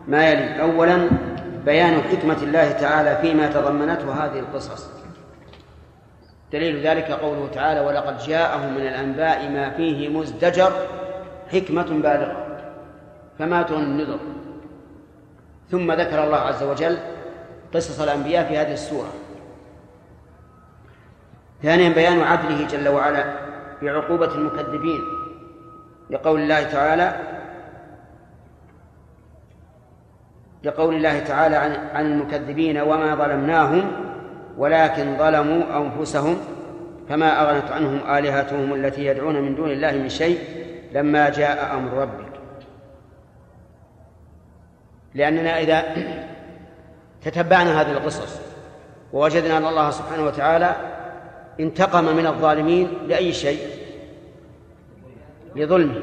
ما يلي. أولا بيان حكمة الله تعالى فيما تضمنته هذه القصص. دليل ذلك قوله تعالى ولقد جاءهم من الأنباء ما فيه مزدجر حكمة بالغة فما النذر. ثم ذكر الله عز وجل قصص الأنبياء في هذه السورة. ثانيا بيان عدله جل وعلا بعقوبة المكذبين لقول الله تعالى لقول الله تعالى عن, عن المكذبين وما ظلمناهم ولكن ظلموا أنفسهم فما أغنت عنهم آلهتهم التي يدعون من دون الله من شيء لما جاء أمر ربك. لأننا إذا تتبعنا هذه القصص ووجدنا أن الله سبحانه وتعالى انتقم من الظالمين لأي شيء؟ لظلمه.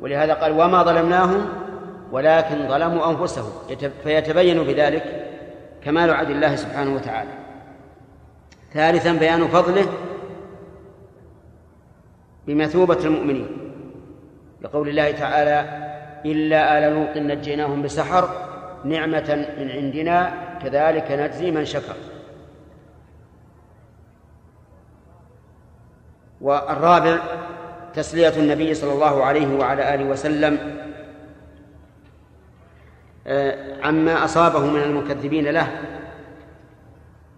ولهذا قال وما ظلمناهم ولكن ظلموا أنفسهم. فيتبين بذلك كمال عدل الله سبحانه وتعالى. ثالثا بيان فضله بمثوبة المؤمنين. لقول الله تعالى إلا آل لوط نجيناهم بسحر نعمة من عندنا كذلك نجزي من شكر. والرابع تسلية النبي صلى الله عليه وعلى آله وسلم عما أصابه من المكذبين له.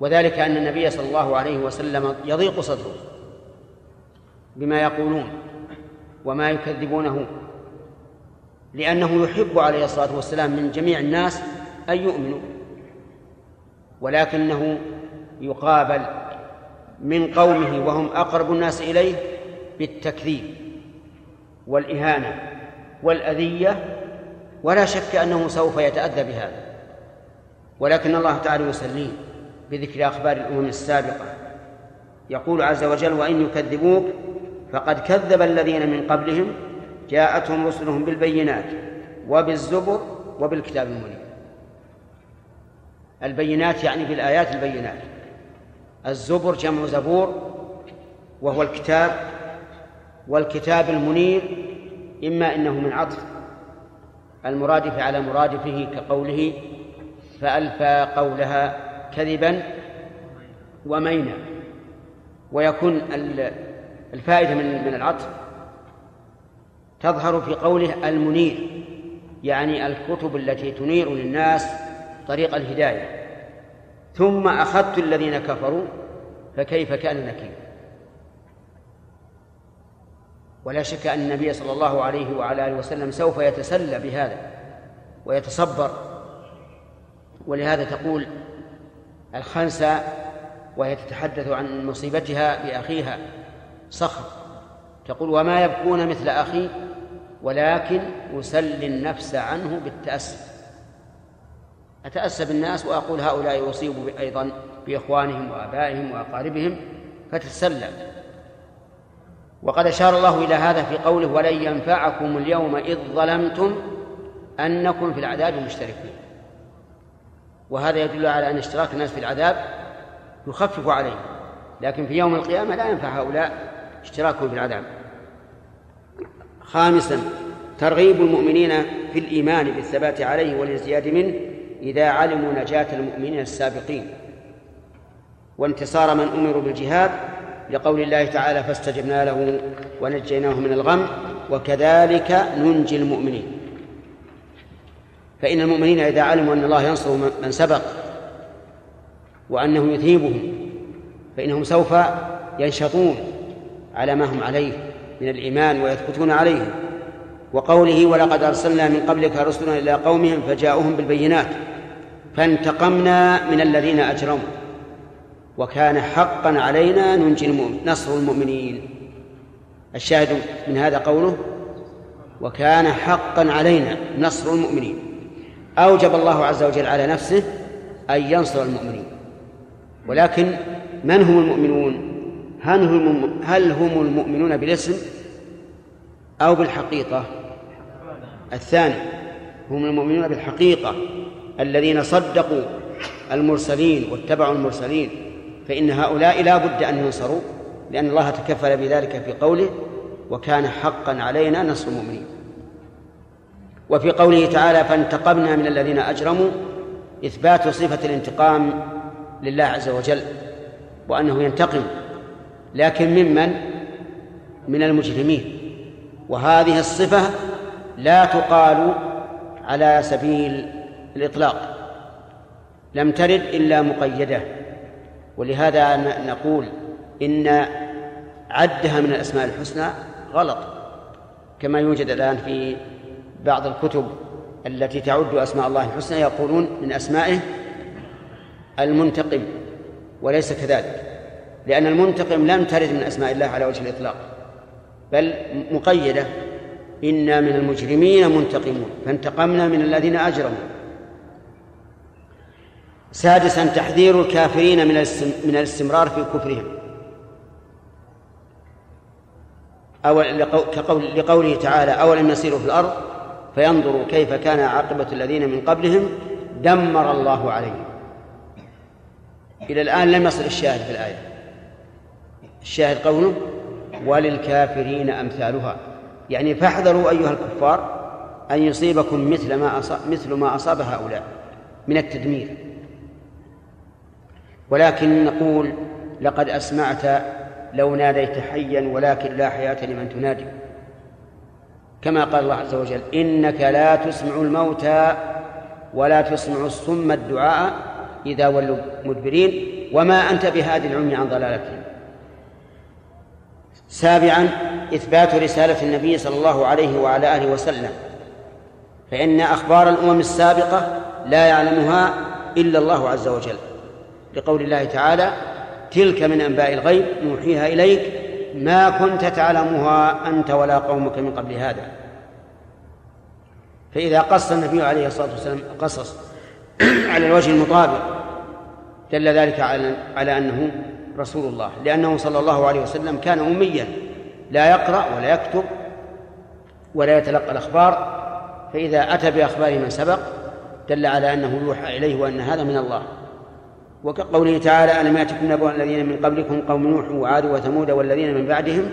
وذلك أن النبي صلى الله عليه وسلم يضيق صدره بما يقولون وما يكذبونه لأنه يحب عليه الصلاة والسلام من جميع الناس أن يؤمنوا ولكنه يقابل من قومه وهم أقرب الناس إليه بالتكذيب والإهانة والأذية ولا شك أنه سوف يتأذى بهذا. ولكن الله تعالى يسليه بذكر أخبار الأمم السابقة. يقول عز وجل وإن يكذبوك فقد كذب الذين من قبلهم. جاءتهم رسلهم بالبينات وبالزبر وبالكتاب المنير. البينات يعني بالآيات البينات. الزبر جمع زبور وهو الكتاب والكتاب المنير إما إنه من عطف المرادف على مرادفه كقوله فألفى قولها كذبا ومينا. ويكون الفائدة من من العطف تظهر في قوله المنير يعني الكتب التي تنير للناس طريق الهداية. ثم أخذت الذين كفروا فكيف كان نكير؟ ولا شك أن النبي صلى الله عليه وعلى آله وسلم سوف يتسلى بهذا ويتصبر. ولهذا تقول الخنسة وهي تتحدث عن مصيبتها بأخيها صخر. تقول وما يبكون مثل أخي ولكن أسلي النفس عنه بالتأسي أتأسى بالناس وأقول هؤلاء يصيبوا أيضا بإخوانهم وآبائهم وأقاربهم فتتسلى. وقد أشار الله إلى هذا في قوله ولن ينفعكم اليوم إذ ظلمتم أنكم في العذاب مشتركون وهذا يدل على أن اشتراك الناس في العذاب يخفف عليهم لكن في يوم القيامة لا ينفع هؤلاء اشتراكهم في العذاب. خامسا ترغيب المؤمنين في الإيمان بالثبات عليه والازدياد منه إذا علموا نجاة المؤمنين السابقين. وانتصار من أمروا بالجهاد لقول الله تعالى فاستجبنا له ونجيناه من الغم وكذلك ننجي المؤمنين. فإن المؤمنين إذا علموا أن الله ينصر من سبق وأنه يثيبهم فإنهم سوف ينشطون على ما هم عليه من الإيمان ويثبتون عليه. وقوله ولقد أرسلنا من قبلك رسلنا إلى قومهم فجاءوهم بالبينات فانتقمنا من الذين أجرموا. وكان حقا علينا ننجي المؤمن نصر المؤمنين. الشاهد من هذا قوله؟ وكان حقا علينا نصر المؤمنين. أوجب الله عز وجل على نفسه أن ينصر المؤمنين. ولكن من هم المؤمنون؟ هل هم هل هم المؤمنون بالاسم أو بالحقيقة؟ الثاني هم المؤمنون بالحقيقة الذين صدقوا المرسلين واتبعوا المرسلين. فإن هؤلاء لا بد أن ينصروا لأن الله تكفل بذلك في قوله وكان حقا علينا نصر المؤمنين وفي قوله تعالى فانتقمنا من الذين أجرموا إثبات صفة الانتقام لله عز وجل وأنه ينتقم لكن ممن؟ من المجرمين. وهذه الصفة لا تقال على سبيل الإطلاق لم ترد إلا مقيدة. ولهذا نقول إن عدها من الأسماء الحسنى غلط كما يوجد الآن في بعض الكتب التي تعد أسماء الله الحسنى يقولون من أسمائه المنتقم وليس كذلك لأن المنتقم لم ترد من أسماء الله على وجه الإطلاق بل مقيدة إنا من المجرمين منتقمون فانتقمنا من الذين أجرموا. سادسا تحذير الكافرين من من الاستمرار في كفرهم. أو كقول لقوله تعالى أولم يسيروا في الأرض فينظروا كيف كان عاقبة الذين من قبلهم دمر الله عليهم. إلى الآن لم يصل الشاهد في الآية. الشاهد قوله وللكافرين أمثالها. يعني فاحذروا أيها الكفار أن يصيبكم مثل ما أصاب مثل ما أصاب هؤلاء من التدمير. ولكن نقول لقد أسمعت لو ناديت حيا ولكن لا حياة لمن تنادي. كما قال الله عز وجل إنك لا تسمع الموتى ولا تسمع الصم الدعاء إذا ولوا مدبرين وما أنت بهادي العمي عن ضلالتهم. سابعا إثبات رسالة النبي صلى الله عليه وعلى آله وسلم. فإن أخبار الأمم السابقة لا يعلمها إلا الله عز وجل. لقول الله تعالى تلك من أنباء الغيب نوحيها إليك. ما كنت تعلمها أنت ولا قومك من قبل هذا. فإذا قص النبي عليه الصلاة والسلام قصص على الوجه المطابق دل ذلك على على أنه رسول الله. لأنه صلى الله عليه وسلم كان أميا. لا يقرأ ولا يكتب ولا يتلقى الأخبار. فإذا أتى بأخبار من سبق دل على أنه يوحى إليه وأن هذا من الله. وكقوله تعالى ألم يأتكم نبأ الذين من قبلكم قوم نوح وعاد وثمود والذين من بعدهم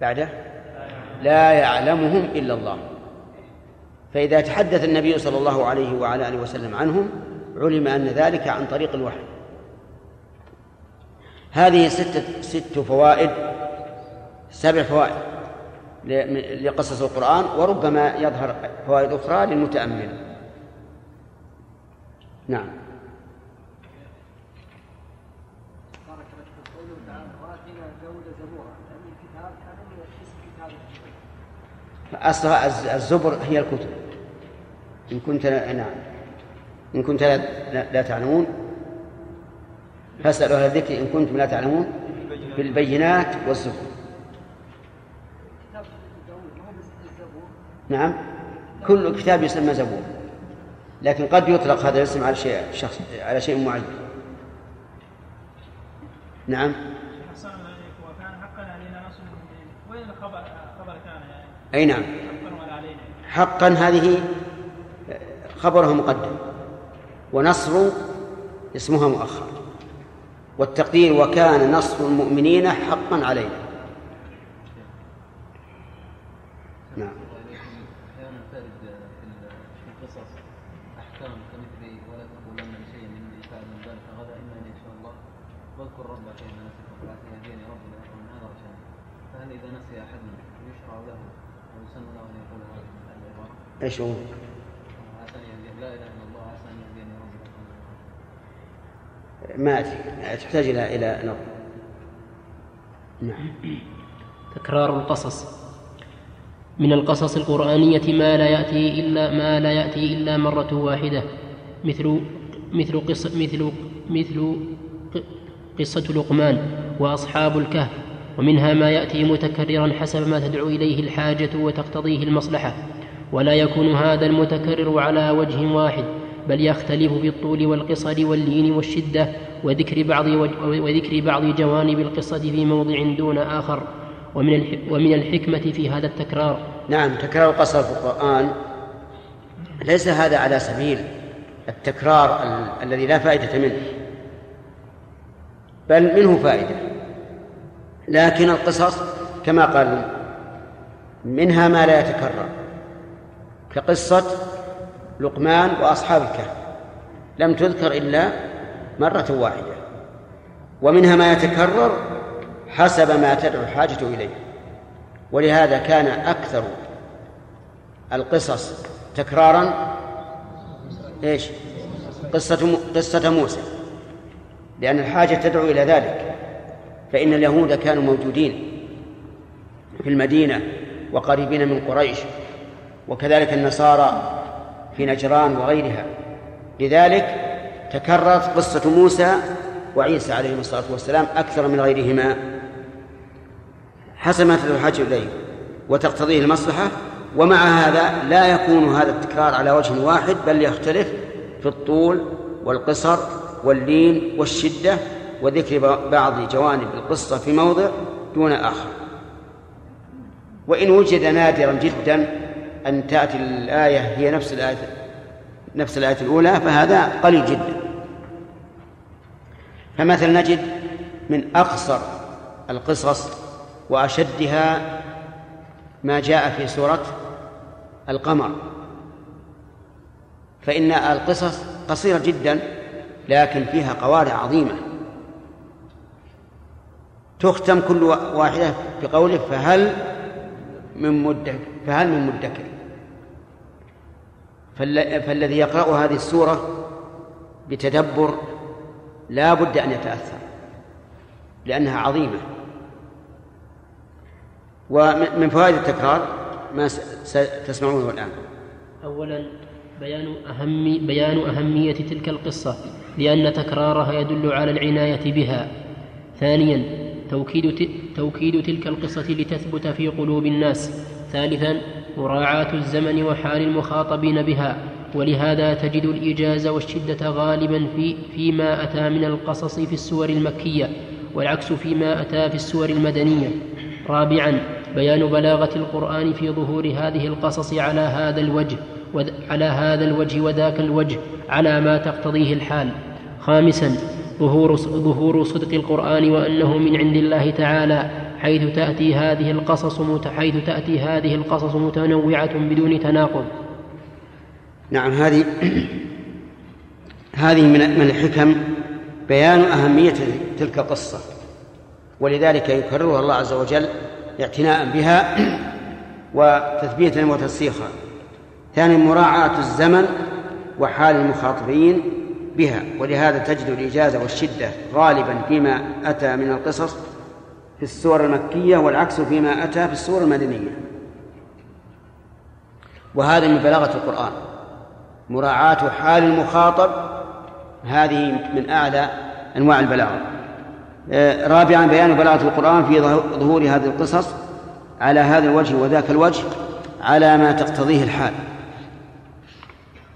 بعده لا يعلمهم إلا الله فإذا تحدث النبي صلى الله عليه وعلى آله وسلم عنهم علم أن ذلك عن طريق الوحي. هذه ستة ست فوائد سبع فوائد لقصص القرآن وربما يظهر فوائد أخرى للمتأمل. نعم. بارك الله فيك. قوله تعالى واتنا داود زبورا الكتاب هذا من اسم كتاب أصلها الز- الزبر هي الكتب. إن كنت لا نعم. إن كنت لا, لا, تعلمون فاسألوا أهل الذكر إن كنتم لا تعلمون بالبينات والزبر نعم. كل كتاب يسمى زبور. لكن قد يطلق هذا الاسم على شيء شخص على شيء معين. نعم. عليك وكان حقا علينا نصر وين الخبر خبر كان يعني أي نعم. حقا علينا حقا هذه خبرها مقدم. ونصر اسمها مؤخر والتقدير وكان نصر المؤمنين حقا علينا نعم أحيانا ترد في ال- في القصص أحكام كمثل ولا تقولن لشيء إني فاعل ذلك غدا إما أن يشاء الله واذكر ربك إذا نسيت فلا يهديني ربي لأكون من هذا رشدا فهل إذا نسي أحدنا يشرع له أو يسن له أن يقول هذه العبارة إيش هو؟ عسى أن يهدي لا إله إلا الله عسى أن يهديني ربي لأكون من هذا ما أدري. تحتاج إلى إلى نظر. نعم. تكرار القصص. من القصص القرآنية ما لا يأتي إلا ما لا يأتي إلا مرة واحدة. مثل مثل قص مثل مثل قصة لقمان وأصحاب الكهف ومنها ما يأتي متكررا حسب ما تدعو إليه الحاجة وتقتضيه المصلحة. ولا يكون هذا المتكرر على وجه واحد بل يختلف بالطول والقصر واللين والشدة وذكر بعض وذكر بعض جوانب القصة في موضع دون آخر ومن ومن الحكمة في هذا التكرار. نعم تكرار القصر في القرآن ليس هذا على سبيل التكرار ال- الذي لا فائدة منه بل منه فائدة. لكن القصص كما قال منها ما لا يتكرر. كقصة لقمان وأصحاب الكهف. لم تذكر إلا مرة واحدة. ومنها ما يتكرر حسب ما تدعو الحاجة إليه. ولهذا كان أكثر القصص تكرارا إيش؟ قصة قصة موسى. لأن الحاجة تدعو إلى ذلك. فإن اليهود كانوا موجودين في المدينة وقريبين من قريش. وكذلك النصارى في نجران وغيرها. لذلك تكررت قصة موسى وعيسى عليهما الصلاة والسلام أكثر من غيرهما. حسب ما الحاجة إليه وتقتضيه المصلحة ومع هذا لا يكون هذا التكرار على وجه واحد بل يختلف في الطول والقصر واللين والشدة وذكر بعض جوانب القصة في موضع دون آخر. وإن وجد نادرا جدا أن تأتي الآية هي نفس الآية نفس الآية الأولى فهذا قليل جدا. فمثلا نجد من أقصر القصص وأشدها ما جاء في سورة القمر. فإن القصص قصيرة جدا لكن فيها قوارع عظيمة. تختم كل واحدة بقوله فهل من مدكر فهل من مدكر؟ فالذي يقرأ هذه السورة بتدبر لا بد أن يتأثر لأنها عظيمة. ومن فوائد التكرار ما ستسمعونه الآن. أولا بيان أهم بيان أهمية تلك القصة لأن تكرارها يدل على العناية بها. ثانيا توكيد توكيد تلك القصة لتثبت في قلوب الناس. ثالثا مراعاة الزمن وحال المخاطبين بها ولهذا تجد الإيجاز والشدة غالبا في فيما أتى من القصص في السور المكية والعكس فيما أتى في السور المدنية. رابعا بيان بلاغة القرآن في ظهور هذه القصص على هذا الوجه على هذا الوجه وذاك الوجه على ما تقتضيه الحال. خامسا ظهور ظهور صدق القرآن وأنه من عند الله تعالى حيث تأتي هذه القصص حيث تأتي هذه القصص متنوعة بدون تناقض. نعم هذه هذه من الحكم بيان أهمية تلك القصة. ولذلك يكررها الله عز وجل اعتناء بها وتثبيتا وترسيخا ثانيا مراعاة الزمن وحال المخاطبين بها. ولهذا تجد الإجازة والشدة غالبا فيما أتى من القصص في السور المكية والعكس فيما أتى في السور المدنية. وهذا من بلاغة القرآن. مراعاة حال المخاطب هذه من أعلى أنواع البلاغة. آه، رابعا بيان بلاغة القرآن في ظهور هذه القصص على هذا الوجه وذاك الوجه على ما تقتضيه الحال.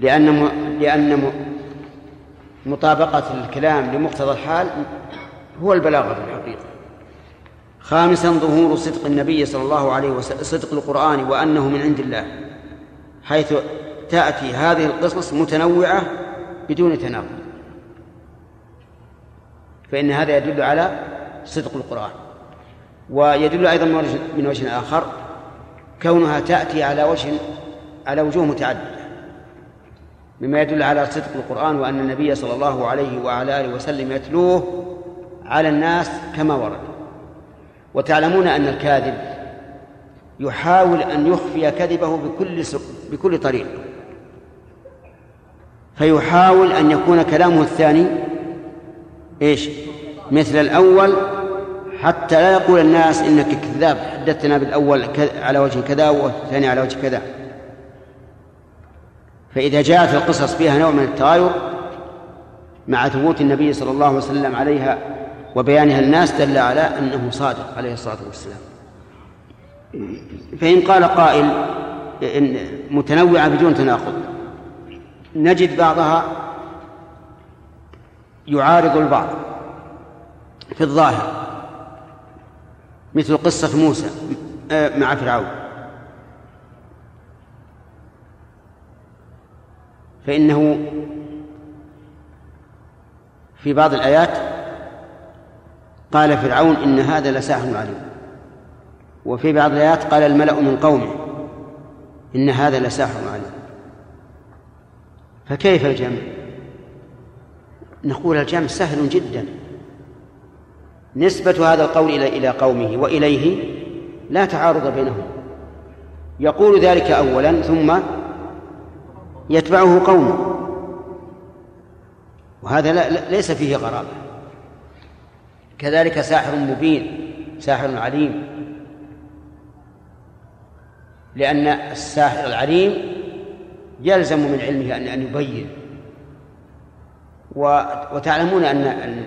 لأن لأن مطابقة الكلام لمقتضى الحال هو البلاغة. في الحقيقة خامسا ظهور صدق النبي صلى الله عليه وسلم صدق القرآن وأنه من عند الله حيث تأتي هذه القصص متنوعة بدون تناقض. فإن هذا يدل على صدق القرآن. ويدل أيضا من وجه آخر كونها تأتي على وجه على وجوه متعددة مما يدل على صدق القرآن وأن النبي صلى الله عليه وعلى آله وسلم يتلوه على الناس كما ورد. وتعلمون أن الكاذب يحاول أن يخفي كذبه بكل بكل طريق فيحاول أن يكون كلامه الثاني إيش؟ مثل الأول حتى لا يقول الناس إنك كذاب حدثتنا بالأول على وجه كذا والثاني على وجه كذا فإذا جاءت القصص فيها نوع من التغاير مع ثبوت النبي صلى الله عليه وسلم عليها وبيانها الناس دل على أنه صادق عليه الصلاة والسلام. فإن قال قائل إن متنوعة بدون تناقض نجد بعضها يعارض البعض في الظاهر مثل قصة موسى آه، مع فرعون. فإنه في بعض الآيات قال فرعون إن هذا لساحر عليم. وفي بعض الآيات قال الملأ من قومه إن هذا لساحر عليم. فكيف الجمع؟ نقول الجمع سهل جدا. نسبة هذا القول إلى إلى قومه وإليه لا تعارض بينهم. يقول ذلك أولا ثم يتبعه قومه. وهذا لا ليس فيه غرابة. كذلك ساحر مبين ساحر عليم. لأن الساحر العليم يلزم من علمه أن أن يبين. وتعلمون أن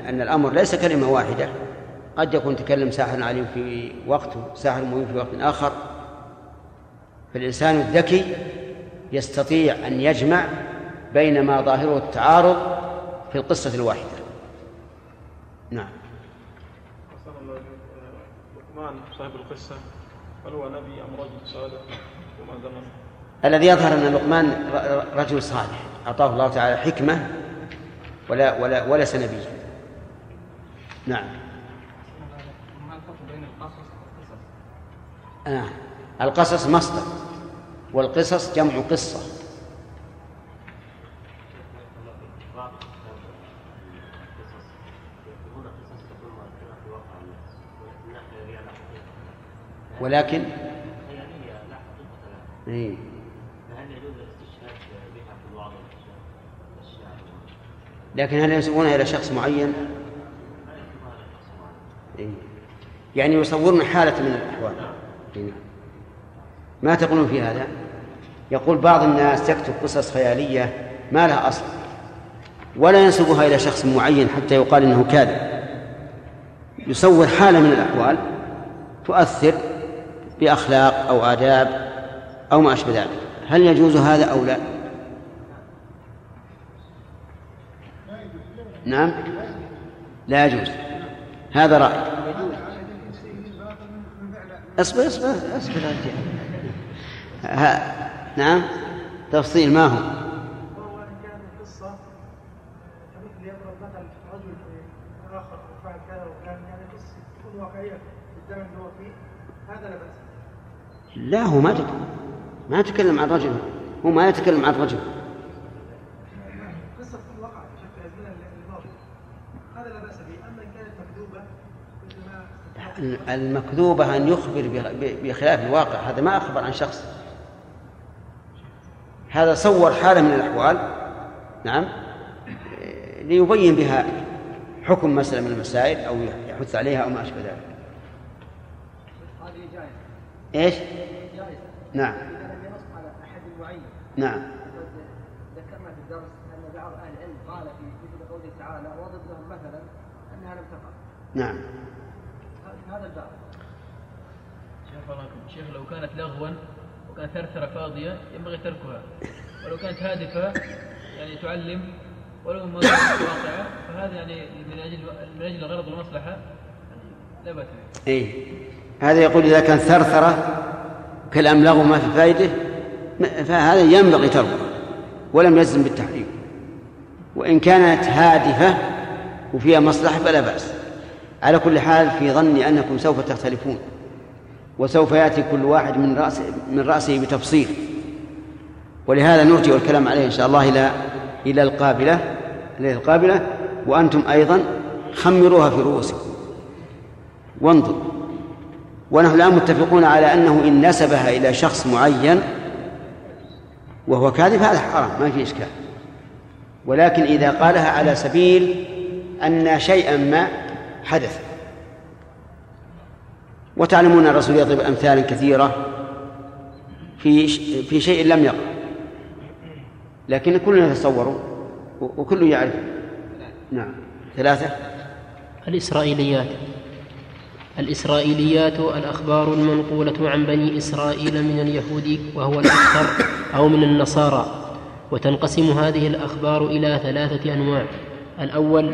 أن الأمر ليس كلمة واحدة. قد يكون تكلم ساحر عليم في وقت ساحر مبين في وقت آخر. فالإنسان الذكي يستطيع أن يجمع بين ما ظاهره التعارض في القصة الواحدة. نعم. لقمان صاحب القصة هل هو نبي أم رجل صالح وما زمن الذي يظهر أن لقمان رجل صالح أعطاه الله تعالى حكمة ولا ولا وليس نبيا نعم؟ آه. القصص مصدر والقصص جمع قصة ولكن إيه. لكن هل ينسبونها إلى شخص معين؟ إيه. يعني يصورون حالة من الأحوال إيه. ما تقولون في هذا؟ يقول بعض الناس يكتب قصص خيالية ما لها أصل ولا ينسبها إلى شخص معين حتى يقال إنه كاذب يصور حالة من الأحوال تؤثر بأخلاق أو آداب أو ما أشبه ذلك. هل يجوز هذا أو لا؟ نعم. لا يجوز. هذا رأي. أصبر أصبر أصبر. ها نعم. تفصيل ما هو؟ هذا لا بأس لا هو ما تك... ما تكلم عن رجل. هو ما يتكلم عن رجل. المكذوبة أن يخبر بخ- بخلاف الواقع. هذا ما أخبر عن شخص. هذا صور حالة من الأحوال. نعم. ليبين بها حكم مسألة من المسائل أو يحث عليها أو ما أشبه ذلك. إيش؟ جائزه نعم. اذا لم ينص على أحد معين نعم. ذكرنا في الدرس أن بعض أهل العلم قال في مثل قوله تعالى واضرب لهم مثلا أنها لم تقع. نعم. هذا الباب. شيخ الله. شيخ لو كانت لغوا وكانت ثرثرة فاضية ينبغي تركها. ولو كانت هادفة يعني تعلم ولو ما كانت واقعة فهذا يعني من أجل من أجل الغرض والمصلحة يعني لا بأس به. إيه. هذا يقول إذا كان ثرثرة كالأملاغ ما في فائدة فهذا ينبغي تركه ولم يلزم بالتحريم. وإن كانت هادفة وفيها مصلحة فلا بأس. على كل حال في ظني أنكم سوف تختلفون وسوف يأتي كل واحد من رأسه من رأسه بتفصيل. ولهذا نرجع الكلام عليه إن شاء الله إلى إلى القابلة إلى القابلة. وأنتم أيضا خمروها في رؤوسكم. وانظروا ونحن الآن متفقون على أنه إن نسبها إلى شخص معين وهو كاذب هذا حرام ما في إشكال. ولكن إذا قالها على سبيل أن شيئا ما حدث. وتعلمون الرسول يضرب أمثالا كثيرة في في شيء لم يقع لكن كلنا يتصور وكل يعرف. نعم. ثلاثة؟ الإسرائيليات. الإسرائيليات الأخبار المنقولة عن بني إسرائيل من اليهود وهو الأكثر أو من النصارى وتنقسم هذه الأخبار إلى ثلاثة أنواع. الأول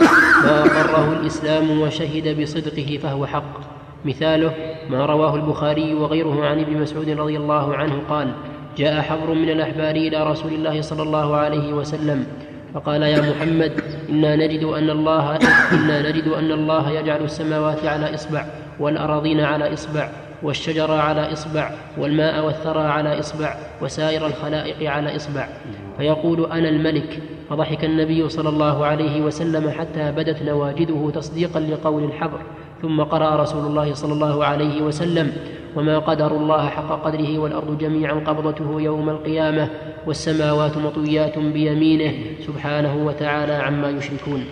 ما أقره الإسلام وشهد بصدقه فهو حق. مثاله ما رواه البخاري وغيره عن ابن مسعود رضي الله عنه قال جاء حبر من الأحبار إلى رسول الله صلى الله عليه وسلم فقال يا محمد إنا نجد أن الله إنا نجد أن الله يجعل السماوات على إصبع والأراضين على إصبع والشجر على إصبع والماء والثرى على إصبع وسائر الخلائق على إصبع. فيقول أنا الملك. فضحك النبي صلى الله عليه وسلم حتى بدت نواجذه تصديقا لقول الحبر. ثم قرأ رسول الله صلى الله عليه وسلم وما قدر الله حق قدره والأرض جميعا قبضته يوم القيامة والسماوات مطويات بيمينه سبحانه وتعالى عما يشركون.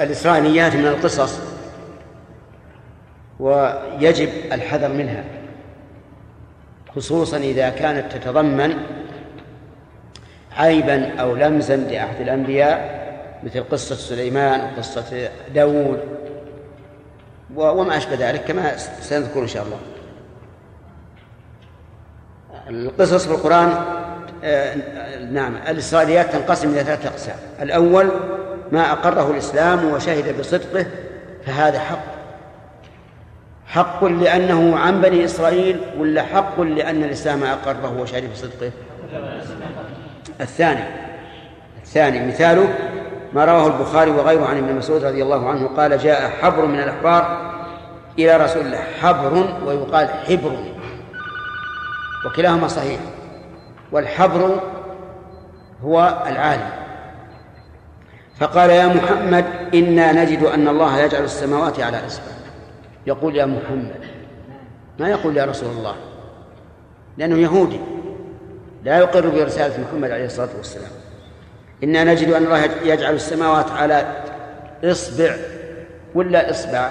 الإسرائيليات من القصص ويجب الحذر منها خصوصا إذا كانت تتضمن عيبا أو لمزا لأحد الأنبياء مثل قصة سليمان وقصة داود وما أشبه ذلك كما سنذكر إن شاء الله. القصص في القرآن آه، نعم الإسرائيليات تنقسم إلى ثلاثة أقسام. الأول ما أقره الإسلام وشهد بصدقه فهذا حق. حق لأنه عن بني إسرائيل ولا حق لأن الإسلام أقره وشهد بصدقه الثاني الثاني مثاله ما رواه البخاري وغيره عن ابن مسعود رضي الله عنه قال جاء حبر من الأحبار إلى رسول الله. حبر ويقال حبر وكلاهما صحيح والحبر هو العالم. فقال يا محمد إنا نجد أن الله يجعل السماوات على أسفل يقول يا محمد ما يقول يا رسول الله؟ لأنه يهودي. لا يقر برسالة محمد عليه الصلاة والسلام. إنا نجد أن الله يجعل السماوات على إصبع ولا إصبع؟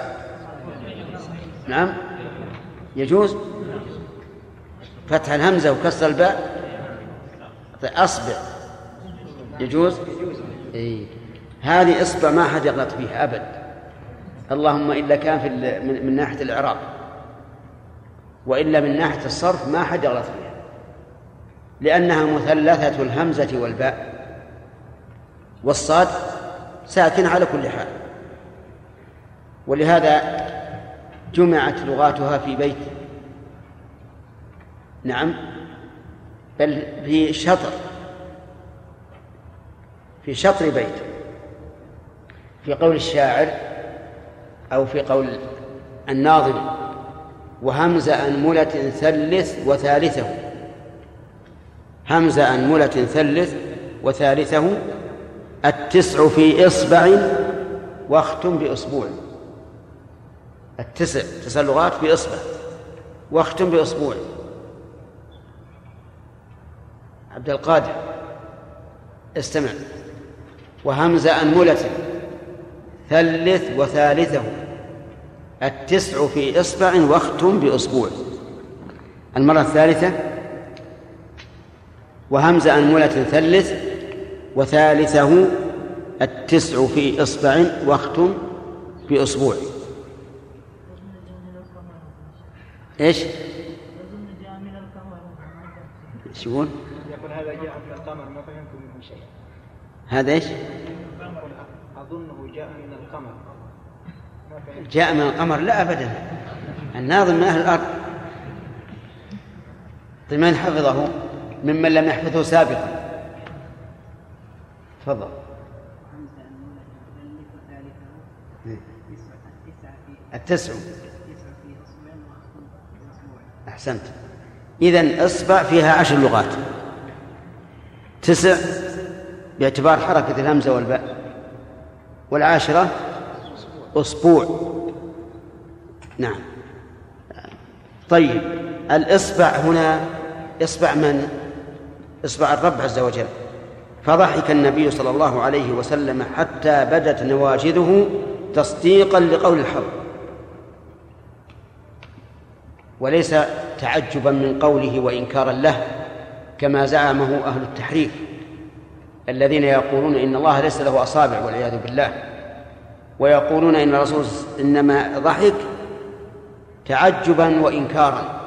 نعم. يجوز؟ فتح الهمزة وكسر الباء. أصبع. يجوز؟ إيه. هذه إصبع ما حد يغلط فيها أبد. اللهم إلا كان في من, ناحية الإعراب. وإلا من ناحية الصرف ما حد يغلط فيها. لأنها مثلثة الهمزة والباء. والصاد ساكن على كل حال. ولهذا جمعت لغاتها في بيت. نعم. بل في شطر. في شطر بيت. في قول الشاعر أو في قول الناظم وهمز أنملة ثلث وثالثه. همز أنملة ثلث وثالثه التسع في إصبع واختم بأسبوع التسع تسع لغات في إصبع واختم بأسبوع عبد القادر استمع. وهمز أنملة ثلث وثالثه. التسع في إصبع واختم بأسبوع المرة الثالثة وهمز أنملة ثلث وثالثه التسع في إصبع واختم بأسبوع إيش؟ إيش يقول؟ يقول هذا جاء من القمر ما فهمت منه شيء هذا إيش؟ أظنه جاء من القمر جاء من القمر؟ لا أبدا. الناظم من أهل الأرض. طيب من حفظه؟ ممن لم يحفظه سابقا. تفضل. التسع. أحسنت. إذن إصبع فيها عشر لغات. تسع باعتبار حركة الهمزة والباء. والعاشرة أسبوع. نعم. طيب الإصبع هنا إصبع من؟ إصبع الرب عز وجل. فضحك النبي صلى الله عليه وسلم حتى بدت نواجذه تصديقا لقول الحق وليس تعجبا من قوله وإنكارا له كما زعمه أهل التحريف الذين يقولون إن الله ليس له أصابع والعياذ بالله. ويقولون إن الرسول إنما ضحك تعجبا وإنكارا.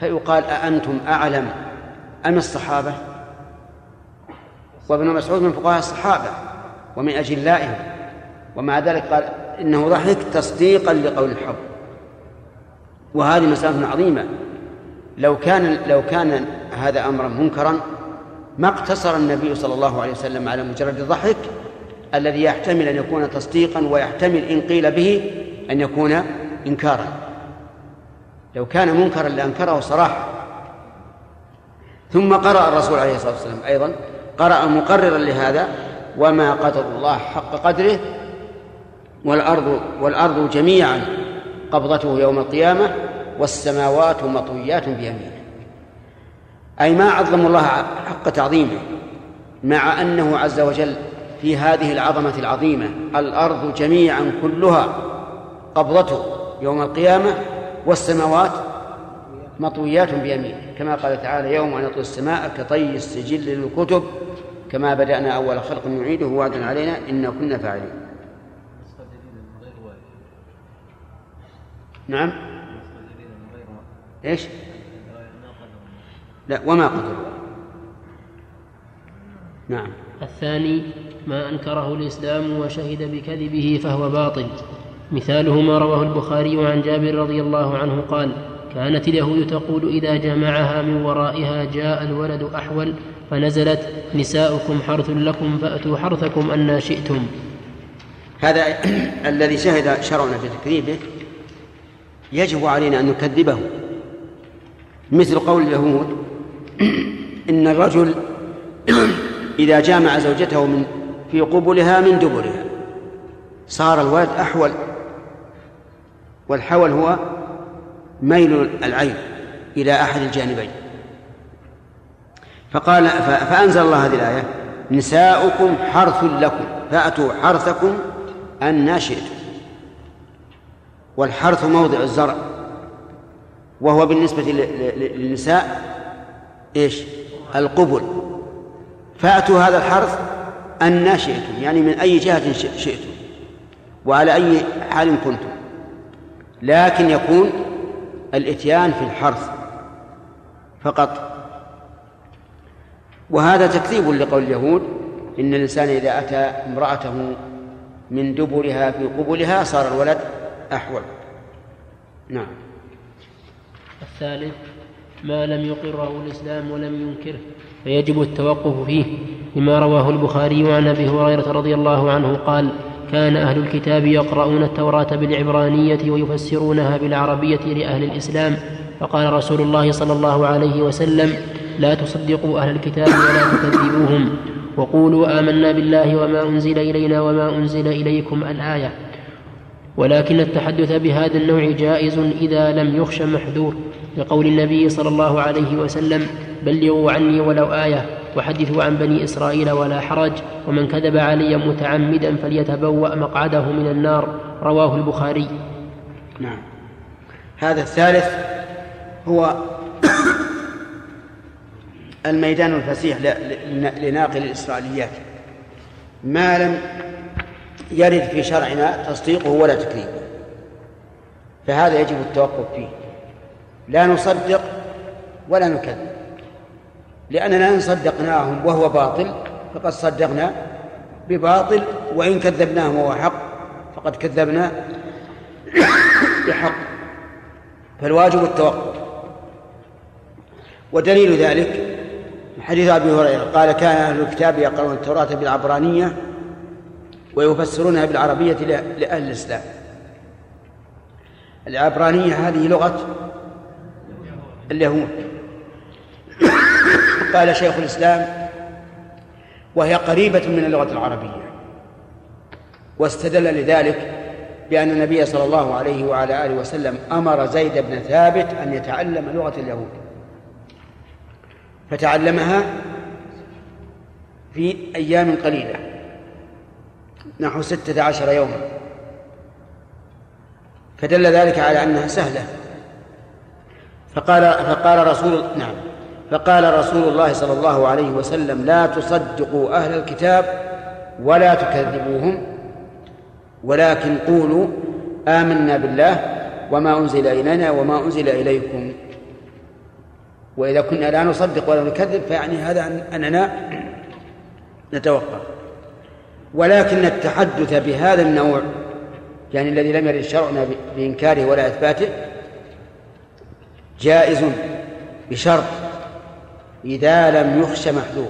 فيقال أأنتم أعلم أم الصحابة؟ وابن مسعود من فقهاء الصحابة ومن أجلائهم. ومع ذلك قال إنه ضحك تصديقا لقول الحق. وهذه مسألة عظيمة. لو كان لو كان هذا أمرا منكرا ما اقتصر النبي صلى الله عليه وسلم على مجرد الضحك الذي يحتمل أن يكون تصديقا ويحتمل إن قيل به أن يكون إنكارا. لو كان منكرا لأنكره صراحة. ثم قرأ الرسول عليه الصلاة والسلام أيضا قرأ مقررا لهذا وما قدر الله حق قدره والأرض والأرض جميعا قبضته يوم القيامة والسماوات مطويات بيمينه. أي ما عظم الله حق تعظيمه مع أنه عز وجل في هذه العظمة العظيمة الأرض جميعا كلها قبضته يوم القيامة والسماوات مطويات بيمينه كما قال تعالى يوم نطوي السماء كطي السجل للكتب. كما بدأنا أول خلق نعيده وعدا علينا إنا كنا فاعلين. نعم. قدر لا وما قدر نعم. الثاني ما أنكره الإسلام وشهد بكذبه فهو باطل. مثاله ما رواه البخاري عن جابر رضي الله عنه قال كانت اليهود تقول إذا جمعها من ورائها جاء الولد أحول فنزلت نساؤكم حرث لكم فأتوا حرثكم أنا شئتم. هذا الذي شهد شرعنا في تكذيبه يجب علينا أن نكذبه. مثل قول اليهود إن الرجل إذا جامع زوجته من في قبلها من دبرها. صار الولد أحول. والحول هو ميل العين إلى أحد الجانبين. فقال فأنزل الله هذه الآية نساؤكم حرث لكم فأتوا حرثكم أن شئتم والحرث موضع الزرع. وهو بالنسبة للنساء إيش؟ القبل. فأتوا هذا الحرث أن شئتم يعني من أي جهة شئتم وعلى أي حال كنتم. لكن يكون الإتيان في الحرث فقط. وهذا تكذيب لقول اليهود إن الإنسان إذا أتى امرأته من دبرها في قبلها صار الولد أحول. نعم. الثالث ما لم يقره الإسلام ولم ينكره. فيجب التوقف فيه. لما رواه البخاري عن أبي هريرة رضي الله عنه قال كان أهل الكتاب يقرؤون التوراة بالعبرانية ويفسرونها بالعربية لأهل الإسلام فقال رسول الله صلى الله عليه وسلم لا تصدقوا أهل الكتاب ولا تكذبوهم. وقولوا آمنا بالله وما أنزل إلينا وما أنزل إليكم الآية. ولكن التحدث بهذا النوع جائز إذا لم يخش محذور لقول النبي صلى الله عليه وسلم بلغوا عني ولو آية وحدثوا عن بني إسرائيل ولا حرج ومن كذب علي متعمدا فليتبوأ مقعده من النار. رواه البخاري. نعم. هذا الثالث هو الميدان الفسيح لناقل الإسرائيليات. ما لم يرد في شرعنا تصديقه ولا تكذيبه فهذا يجب التوقف فيه. لا نصدق ولا نكذب. لأننا إن صدقناهم وهو باطل فقد صدقنا بباطل وإن كذبناهم وهو حق فقد كذبنا بحق. فالواجب التوقف. ودليل ذلك حديث أبي هريرة قال كان أهل الكتاب يقرؤون التوراة بالعبرانية ويفسرونها بالعربية ل- لأهل الإسلام. العبرانية هذه لغة اليهود قال شيخ الإسلام وهي قريبة من اللغة العربية. واستدل لذلك بأن النبي صلى الله عليه وعلى آله وسلم أمر زيد بن ثابت أن يتعلم لغة اليهود. فتعلمها في أيام قليلة. نحو ستة عشر يوما. فدل ذلك على أنها سهلة. فقال فقال رسول نعم. فقال رسول الله صلى الله عليه وسلم لا تصدقوا أهل الكتاب ولا تكذبوهم ولكن قولوا آمنا بالله وما أنزل إلينا وما أنزل إليكم. وإذا كنا لا نصدق ولا نكذب فيعني هذا أن- أننا نتوقف. ولكن التحدث بهذا النوع يعني الذي لم يرد شرعنا بإنكاره ولا إثباته جائز بشرط إذا لم يخش محذور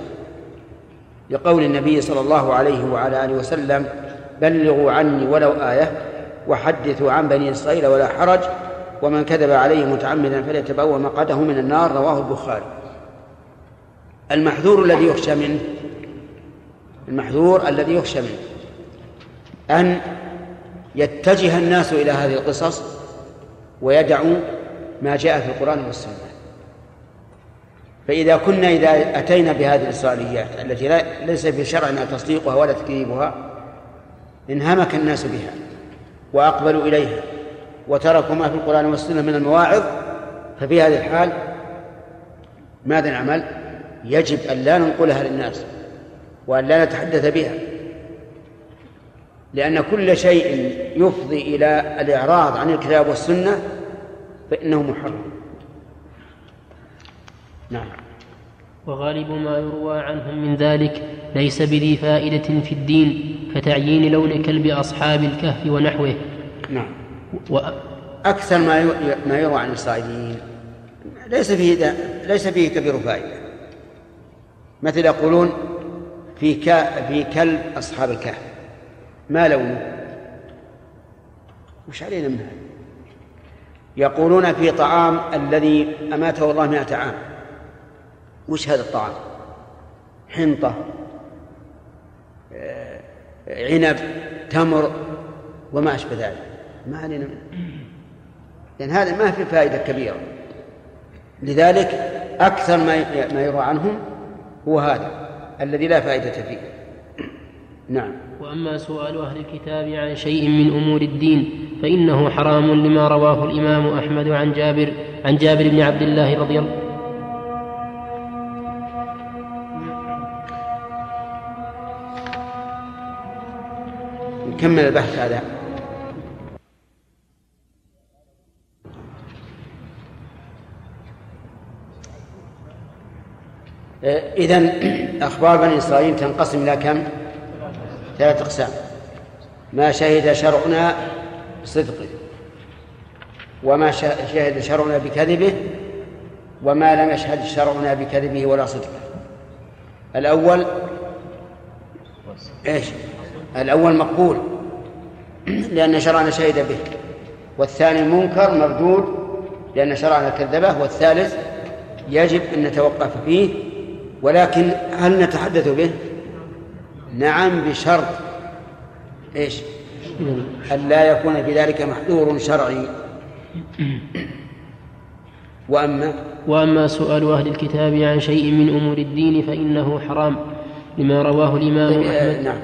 لقول النبي صلى الله عليه وعلى آله وسلم بلغوا عني ولو آية وحدثوا عن بني إسرائيل ولا حرج ومن كذب عليه متعمدا فليتبوأ مقعده من النار. رواه البخاري. المحذور الذي يخشى منه المحذور الذي يخشى منه أن يتجه الناس إلى هذه القصص ويدعوا ما جاء في القرآن والسنة. فإذا كنا إذا أتينا بهذه الإسرائيليات التي لا ليس في شرعنا تصديقها ولا تكذيبها انهمك الناس بها وأقبلوا إليها وتركوا ما في القرآن والسنة من المواعظ. ففي هذه الحال ماذا نعمل؟ يجب أن لا ننقلها للناس وأن لا نتحدث بها. لأن كل شيء يفضي إلى الإعراض عن الكتاب والسنة فإنه محرم. نعم. وغالب ما يروى عنهم من ذلك ليس بذي فائدة في الدين كتعيين لون كلب أصحاب الكهف ونحوه. نعم. و... أكثر ما ي- ما يروى عن الإسرائيليين ليس فيه دا ليس فيه كبير فائدة. مثل يقولون في ك... في كلب أصحاب الكهف. ما لونه؟ وش علينا من هذا؟ يقولون في طعام الذي أماته الله مئة عام. وش هذا الطعام؟ حنطة آه، عنب تمر وما أشبه ذلك. ما علينا لأن هذا ما في فائدة كبيرة. لذلك أكثر ما ما يروى عنهم هو هذا الذي لا فائدة فيه. نعم. وأما سؤال أهل الكتاب عن شيء من أمور الدين فإنه حرام لما رواه الإمام أحمد عن جابر عن جابر بن عبد الله رضي الله نكمل البحث هذا إذا أخبار بني إسرائيل تنقسم إلى كم؟ ثلاثة أقسام ما شهد شرعنا بصدقه وما شه- شهد شرعنا بكذبه وما لم يشهد شرعنا بكذبه ولا صدقه الأول إيش؟ الأول مقبول لأن شرعنا شهد به والثاني منكر مردود لأن شرعنا كذبه والثالث يجب أن نتوقف فيه ولكن هل نتحدث به؟ نعم بشرط. إيش؟ أن لا يكون في ذلك محذور شرعي. وأما؟ وأما سؤال أهل الكتاب عن شيء من أمور الدين فإنه حرام لما رواه الإمام طيب، آه، أحمد. نعم.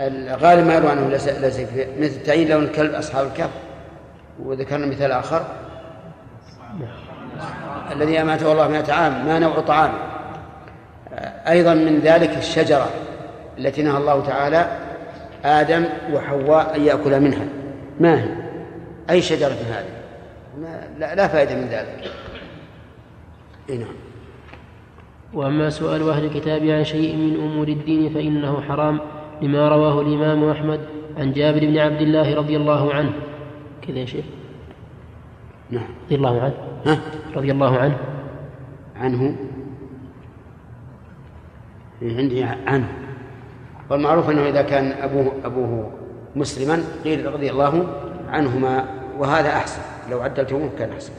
الغالب ما يروى عنه ليس مثل تعيين لون الكلب أصحاب الكهف. وذكرنا مثال آخر. الذي أماته الله مئة عام ما نوع طعام. آه، أيضا من ذلك الشجرة. التي نهى الله تعالى آدم وحواء أن يأكل منها. ما هي؟ أي شجرة هذه؟ لا, لا فائدة من ذلك. إيه نعم. وأما سؤال أهل الكتاب عن شيء من أمور الدين فإنه حرام لما رواه الإمام أحمد عن جابر بن عبد الله رضي الله عنه. كذا يا شيخ. نعم. رضي الله عنه. ها؟ رضي الله عنه. عنه؟ إيه، عندي عنه. والمعروف أنه إذا كان ابوه أبوه مسلما قيل رضي الله عنهما وهذا أحسن. لو عدلتموه كان أحسن.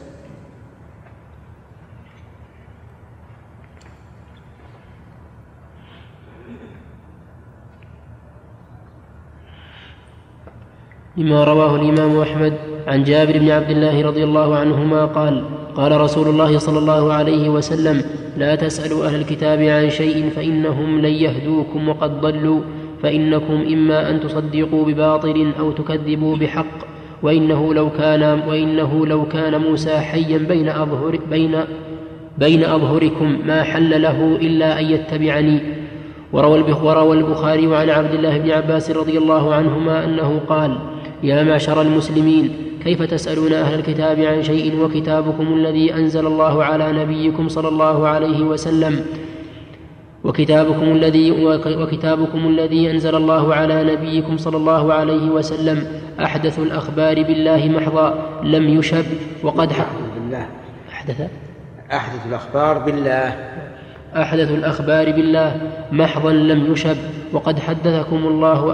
لما رواه الإمام أحمد عن جابر بن عبد الله رضي الله عنهما قال قال رسول الله صلى الله عليه وسلم لا تسألوا أهل الكتاب عن شيء فإنهم لن يهدوكم وقد ضلوا فإنكم إما أن تصدقوا بباطل أو تكذبوا بحق وإنه لو كان وإنه لو كان موسى حيا بين أظهر بين بين أظهركم ما حل له إلا أن يتبعني. وروى البخاري عن عبد الله بن عباس رضي الله عنهما أنه قال يا معشر المسلمين كيف تسألون أهل الكتاب عن شيء وكتابكم الذي أنزل الله على نبيكم صلى الله عليه وسلم؟ وكتابكم الذي وكتابكم الذي أنزل الله على نبيكم صلى الله عليه وسلم أحدث الأخبار بالله محضا لم يشب وقد ح- بالله. أحدث؟ أحدث الأخبار بالله. أحدث الأخبار بالله محضا لم يشب وقد حدثكم الله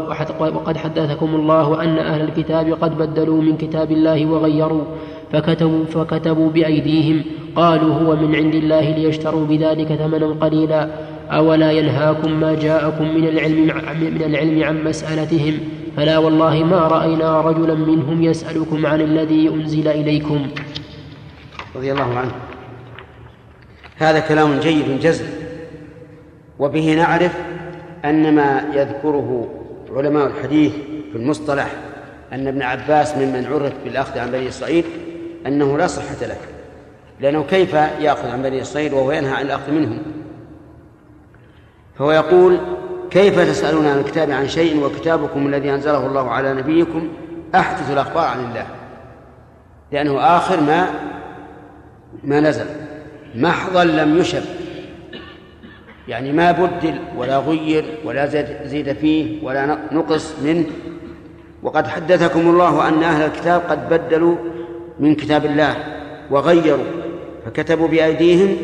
وقد حدثكم الله أن أهل الكتاب قد بدلوا من كتاب الله وغيروا. فكتبوا فكتبوا بأيديهم. قالوا هو من عند الله ليشتروا بذلك ثمنا قليلا. أولا ينهاكم ما جاءكم من العلم من العلم عن مسألتهم. فلا والله ما رأينا رجلا منهم يسألكم عن الذي أنزل إليكم. رضي الله عنه. هذا كلام جيد جزم وبه نعرف أن ما يذكره علماء الحديث في المصطلح أن ابن عباس ممن عرف بالأخذ عن بني إسرائيل أنه لا صحة له لأنه كيف يأخذ عن بني إسرائيل وهو ينهى عن الأخذ منهم؟ فهو يقول كيف تسألون عن الكتاب عن شيء وكتابكم الذي أنزله الله على نبيكم أحدث الأخبار عن الله؟ لأنه آخر ما ما نزل. محضا لم يشب يعني ما بدل ولا غير ولا زيد فيه ولا نقص منه. وقد حدثكم الله أن أهل الكتاب قد بدلوا من كتاب الله وغيروا فكتبوا بأيديهم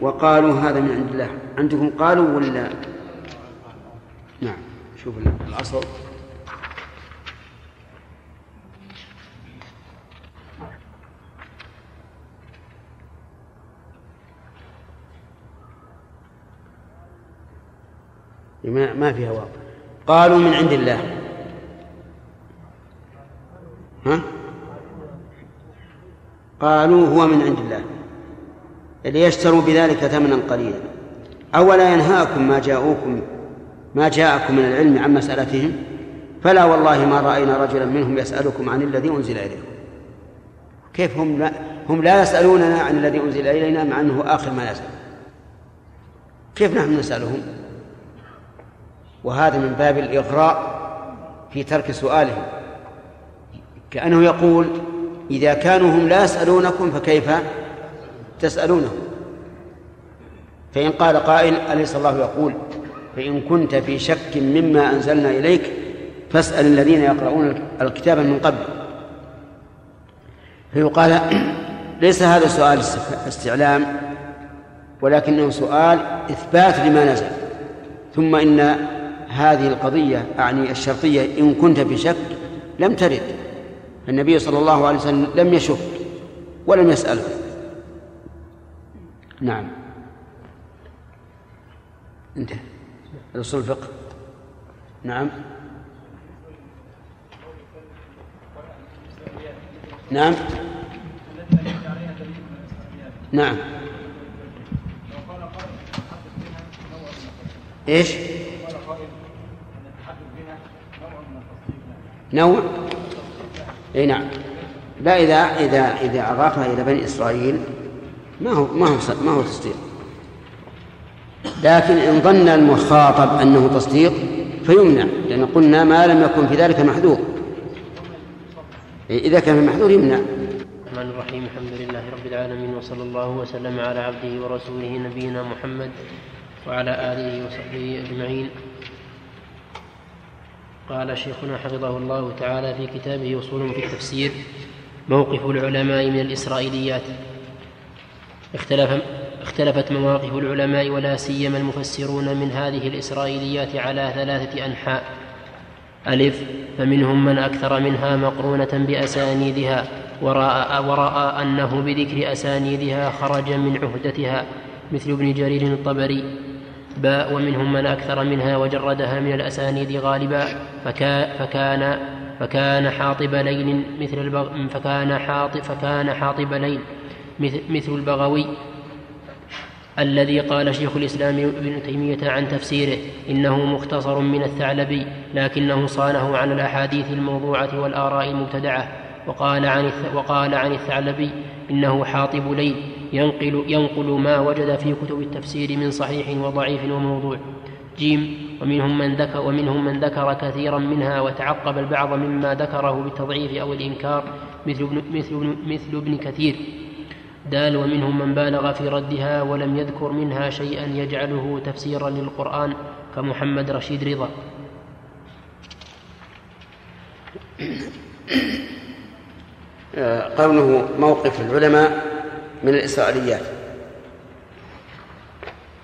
وقالوا هذا من عند الله. عندكم قالوا ولا؟ نعم شوف الأصل. ما ما فيها واو. قالوا من عند الله. ها؟ قالوا هو من عند الله. ليشتروا بذلك ثمنا قليلا. أولا ينهاكم ما جاءوكم ما جاءكم من العلم عن مسألتهم؟ فلا والله ما رأينا رجلا منهم يسألكم عن الذي أنزل إليكم. كيف هم لا هم لا يسألوننا عن الذي أنزل إلينا مع أنه آخر ما نزل كيف نحن نسألهم؟ وهذا من باب الإغراء في ترك سؤالهم كأنه يقول إذا كانوا هم لا يسألونكم فكيف تسألونهم؟ فإن قال قائل أليس الله يقول؟ فإن كنت في شك مما أنزلنا إليك فاسأل الذين يقرؤون الكتاب من قبل. فيقال ليس هذا سؤال استعلام ولكنه سؤال إثبات لما نزل. ثم إن هذه القضية أعني الشرطية إن كنت في شك لم ترد. النبي صلى الله عليه وسلم لم يشك ولم يسأله نعم. انتهى. اصول الفقه. نعم. نعم. نعم. إيش؟ نوع؟ إي نعم. لا إذا إذا إذا أضافها إلى بني إسرائيل ما هو ما هو ما هو تصديق. لكن إن ظن المخاطب أنه تصديق فيمنع لأن قلنا ما لم يكن في ذلك محذور إذا كان محذور يمنع. الرحمن الرحيم الحمد لله رب العالمين وصلى الله وسلم على عبده ورسوله نبينا محمد وعلى آله وصحبه أجمعين. قال شيخنا حفظه الله تعالى في كتابه أصول في التفسير موقف العلماء من الإسرائيليات. اختلف اختلفت مواقف العلماء ولا سيما المفسرون من هذه الإسرائيليات على ثلاثة أنحاء. ألف فمنهم من أكثر منها مقرونة بأسانيدها ورأى, ورأى أنه بذكر أسانيدها خرج من عهدتها مثل ابن جرير الطبري. باء ومنهم من أكثر منها وجردها من الأسانيد غالبا فكا فكان فكان حاطب ليل مثل البغ فكان حاطب فكان حاطب ليل مثل البغوي الذي قال شيخ الإسلام ابن تيمية عن تفسيره إنه مختصر من الثعلبي لكنه صانه عن الأحاديث الموضوعة والآراء المبتدعة وقال عن وقال عن الثعلبي إنه حاطب ليل ينقل ينقل ما وجد في كتب التفسير من صحيح وضعيف وموضوع. جيم. ومنهم من ذكر ومنهم من ذكر كثيرا منها وتعقب البعض مما ذكره بالتضعيف أو الإنكار مثل ابن مثل مثل ابن كثير. دال. ومنهم من بالغ في ردها ولم يذكر منها شيئا يجعله تفسيرا للقرآن كمحمد رشيد رضا. قوله موقف العلماء من الإسرائيليات.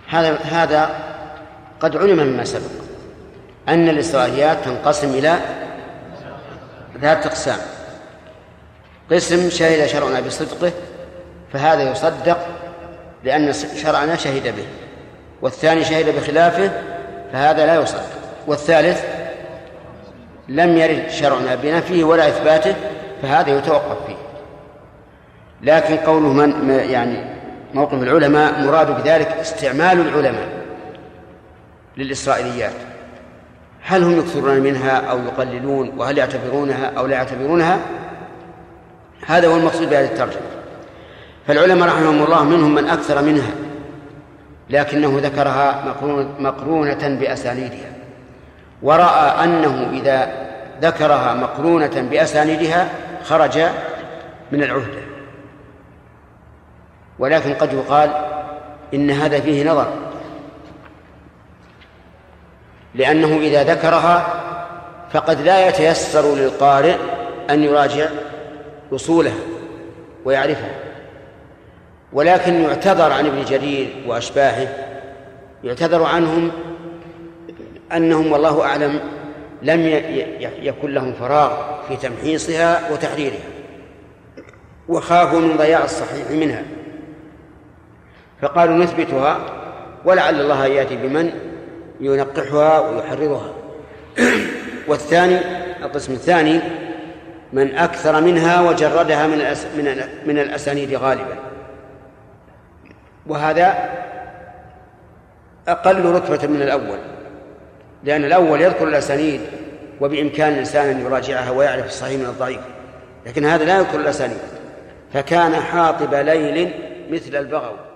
هذا هذا قد علم مما سبق أن الإسرائيليات تنقسم إلى ذات أقسام. قسم شهد شرعنا بصدقه فهذا يصدق لأن شرعنا شهد به والثاني شهد بخلافه فهذا لا يصدق. والثالث لم يرد شرعنا بنفيه ولا إثباته فهذا يتوقف فيه. لكن قوله من يعني موقف العلماء مراد بذلك استعمال العلماء للإسرائيليات. هل هم يكثرون منها أو يقللون؟ وهل يعتبرونها أو لا يعتبرونها؟ هذا هو المقصود بهذه الترجمة. فالعلماء رحمهم الله منهم من أكثر منها لكنه ذكرها مقرونة بأسانيدها. ورأى أنه إذا ذكرها مقرونة بأسانيدها خرج من العهدة. ولكن قد يقال إن هذا فيه نظر. لأنه إذا ذكرها فقد لا يتيسر للقارئ أن يراجع أصولها ويعرفها. ولكن يعتذر عن ابن جرير وأشباهه يعتذر عنهم أنهم والله أعلم لم يكن لهم فراغ في تمحيصها وتحريرها وخافوا من ضياع الصحيح منها. فقالوا نثبتها ولعل الله يأتي بمن ينقحها ويحررها. والثاني القسم الثاني من أكثر منها وجردها من من من الأسانيد غالبا. وهذا أقل رتبة من الأول لأن الأول يذكر الأسانيد وبإمكان الإنسان أن يراجعها ويعرف الصحيح من الضعيف لكن هذا لا يذكر الأسانيد. فكان حاطب ليل مثل البغو.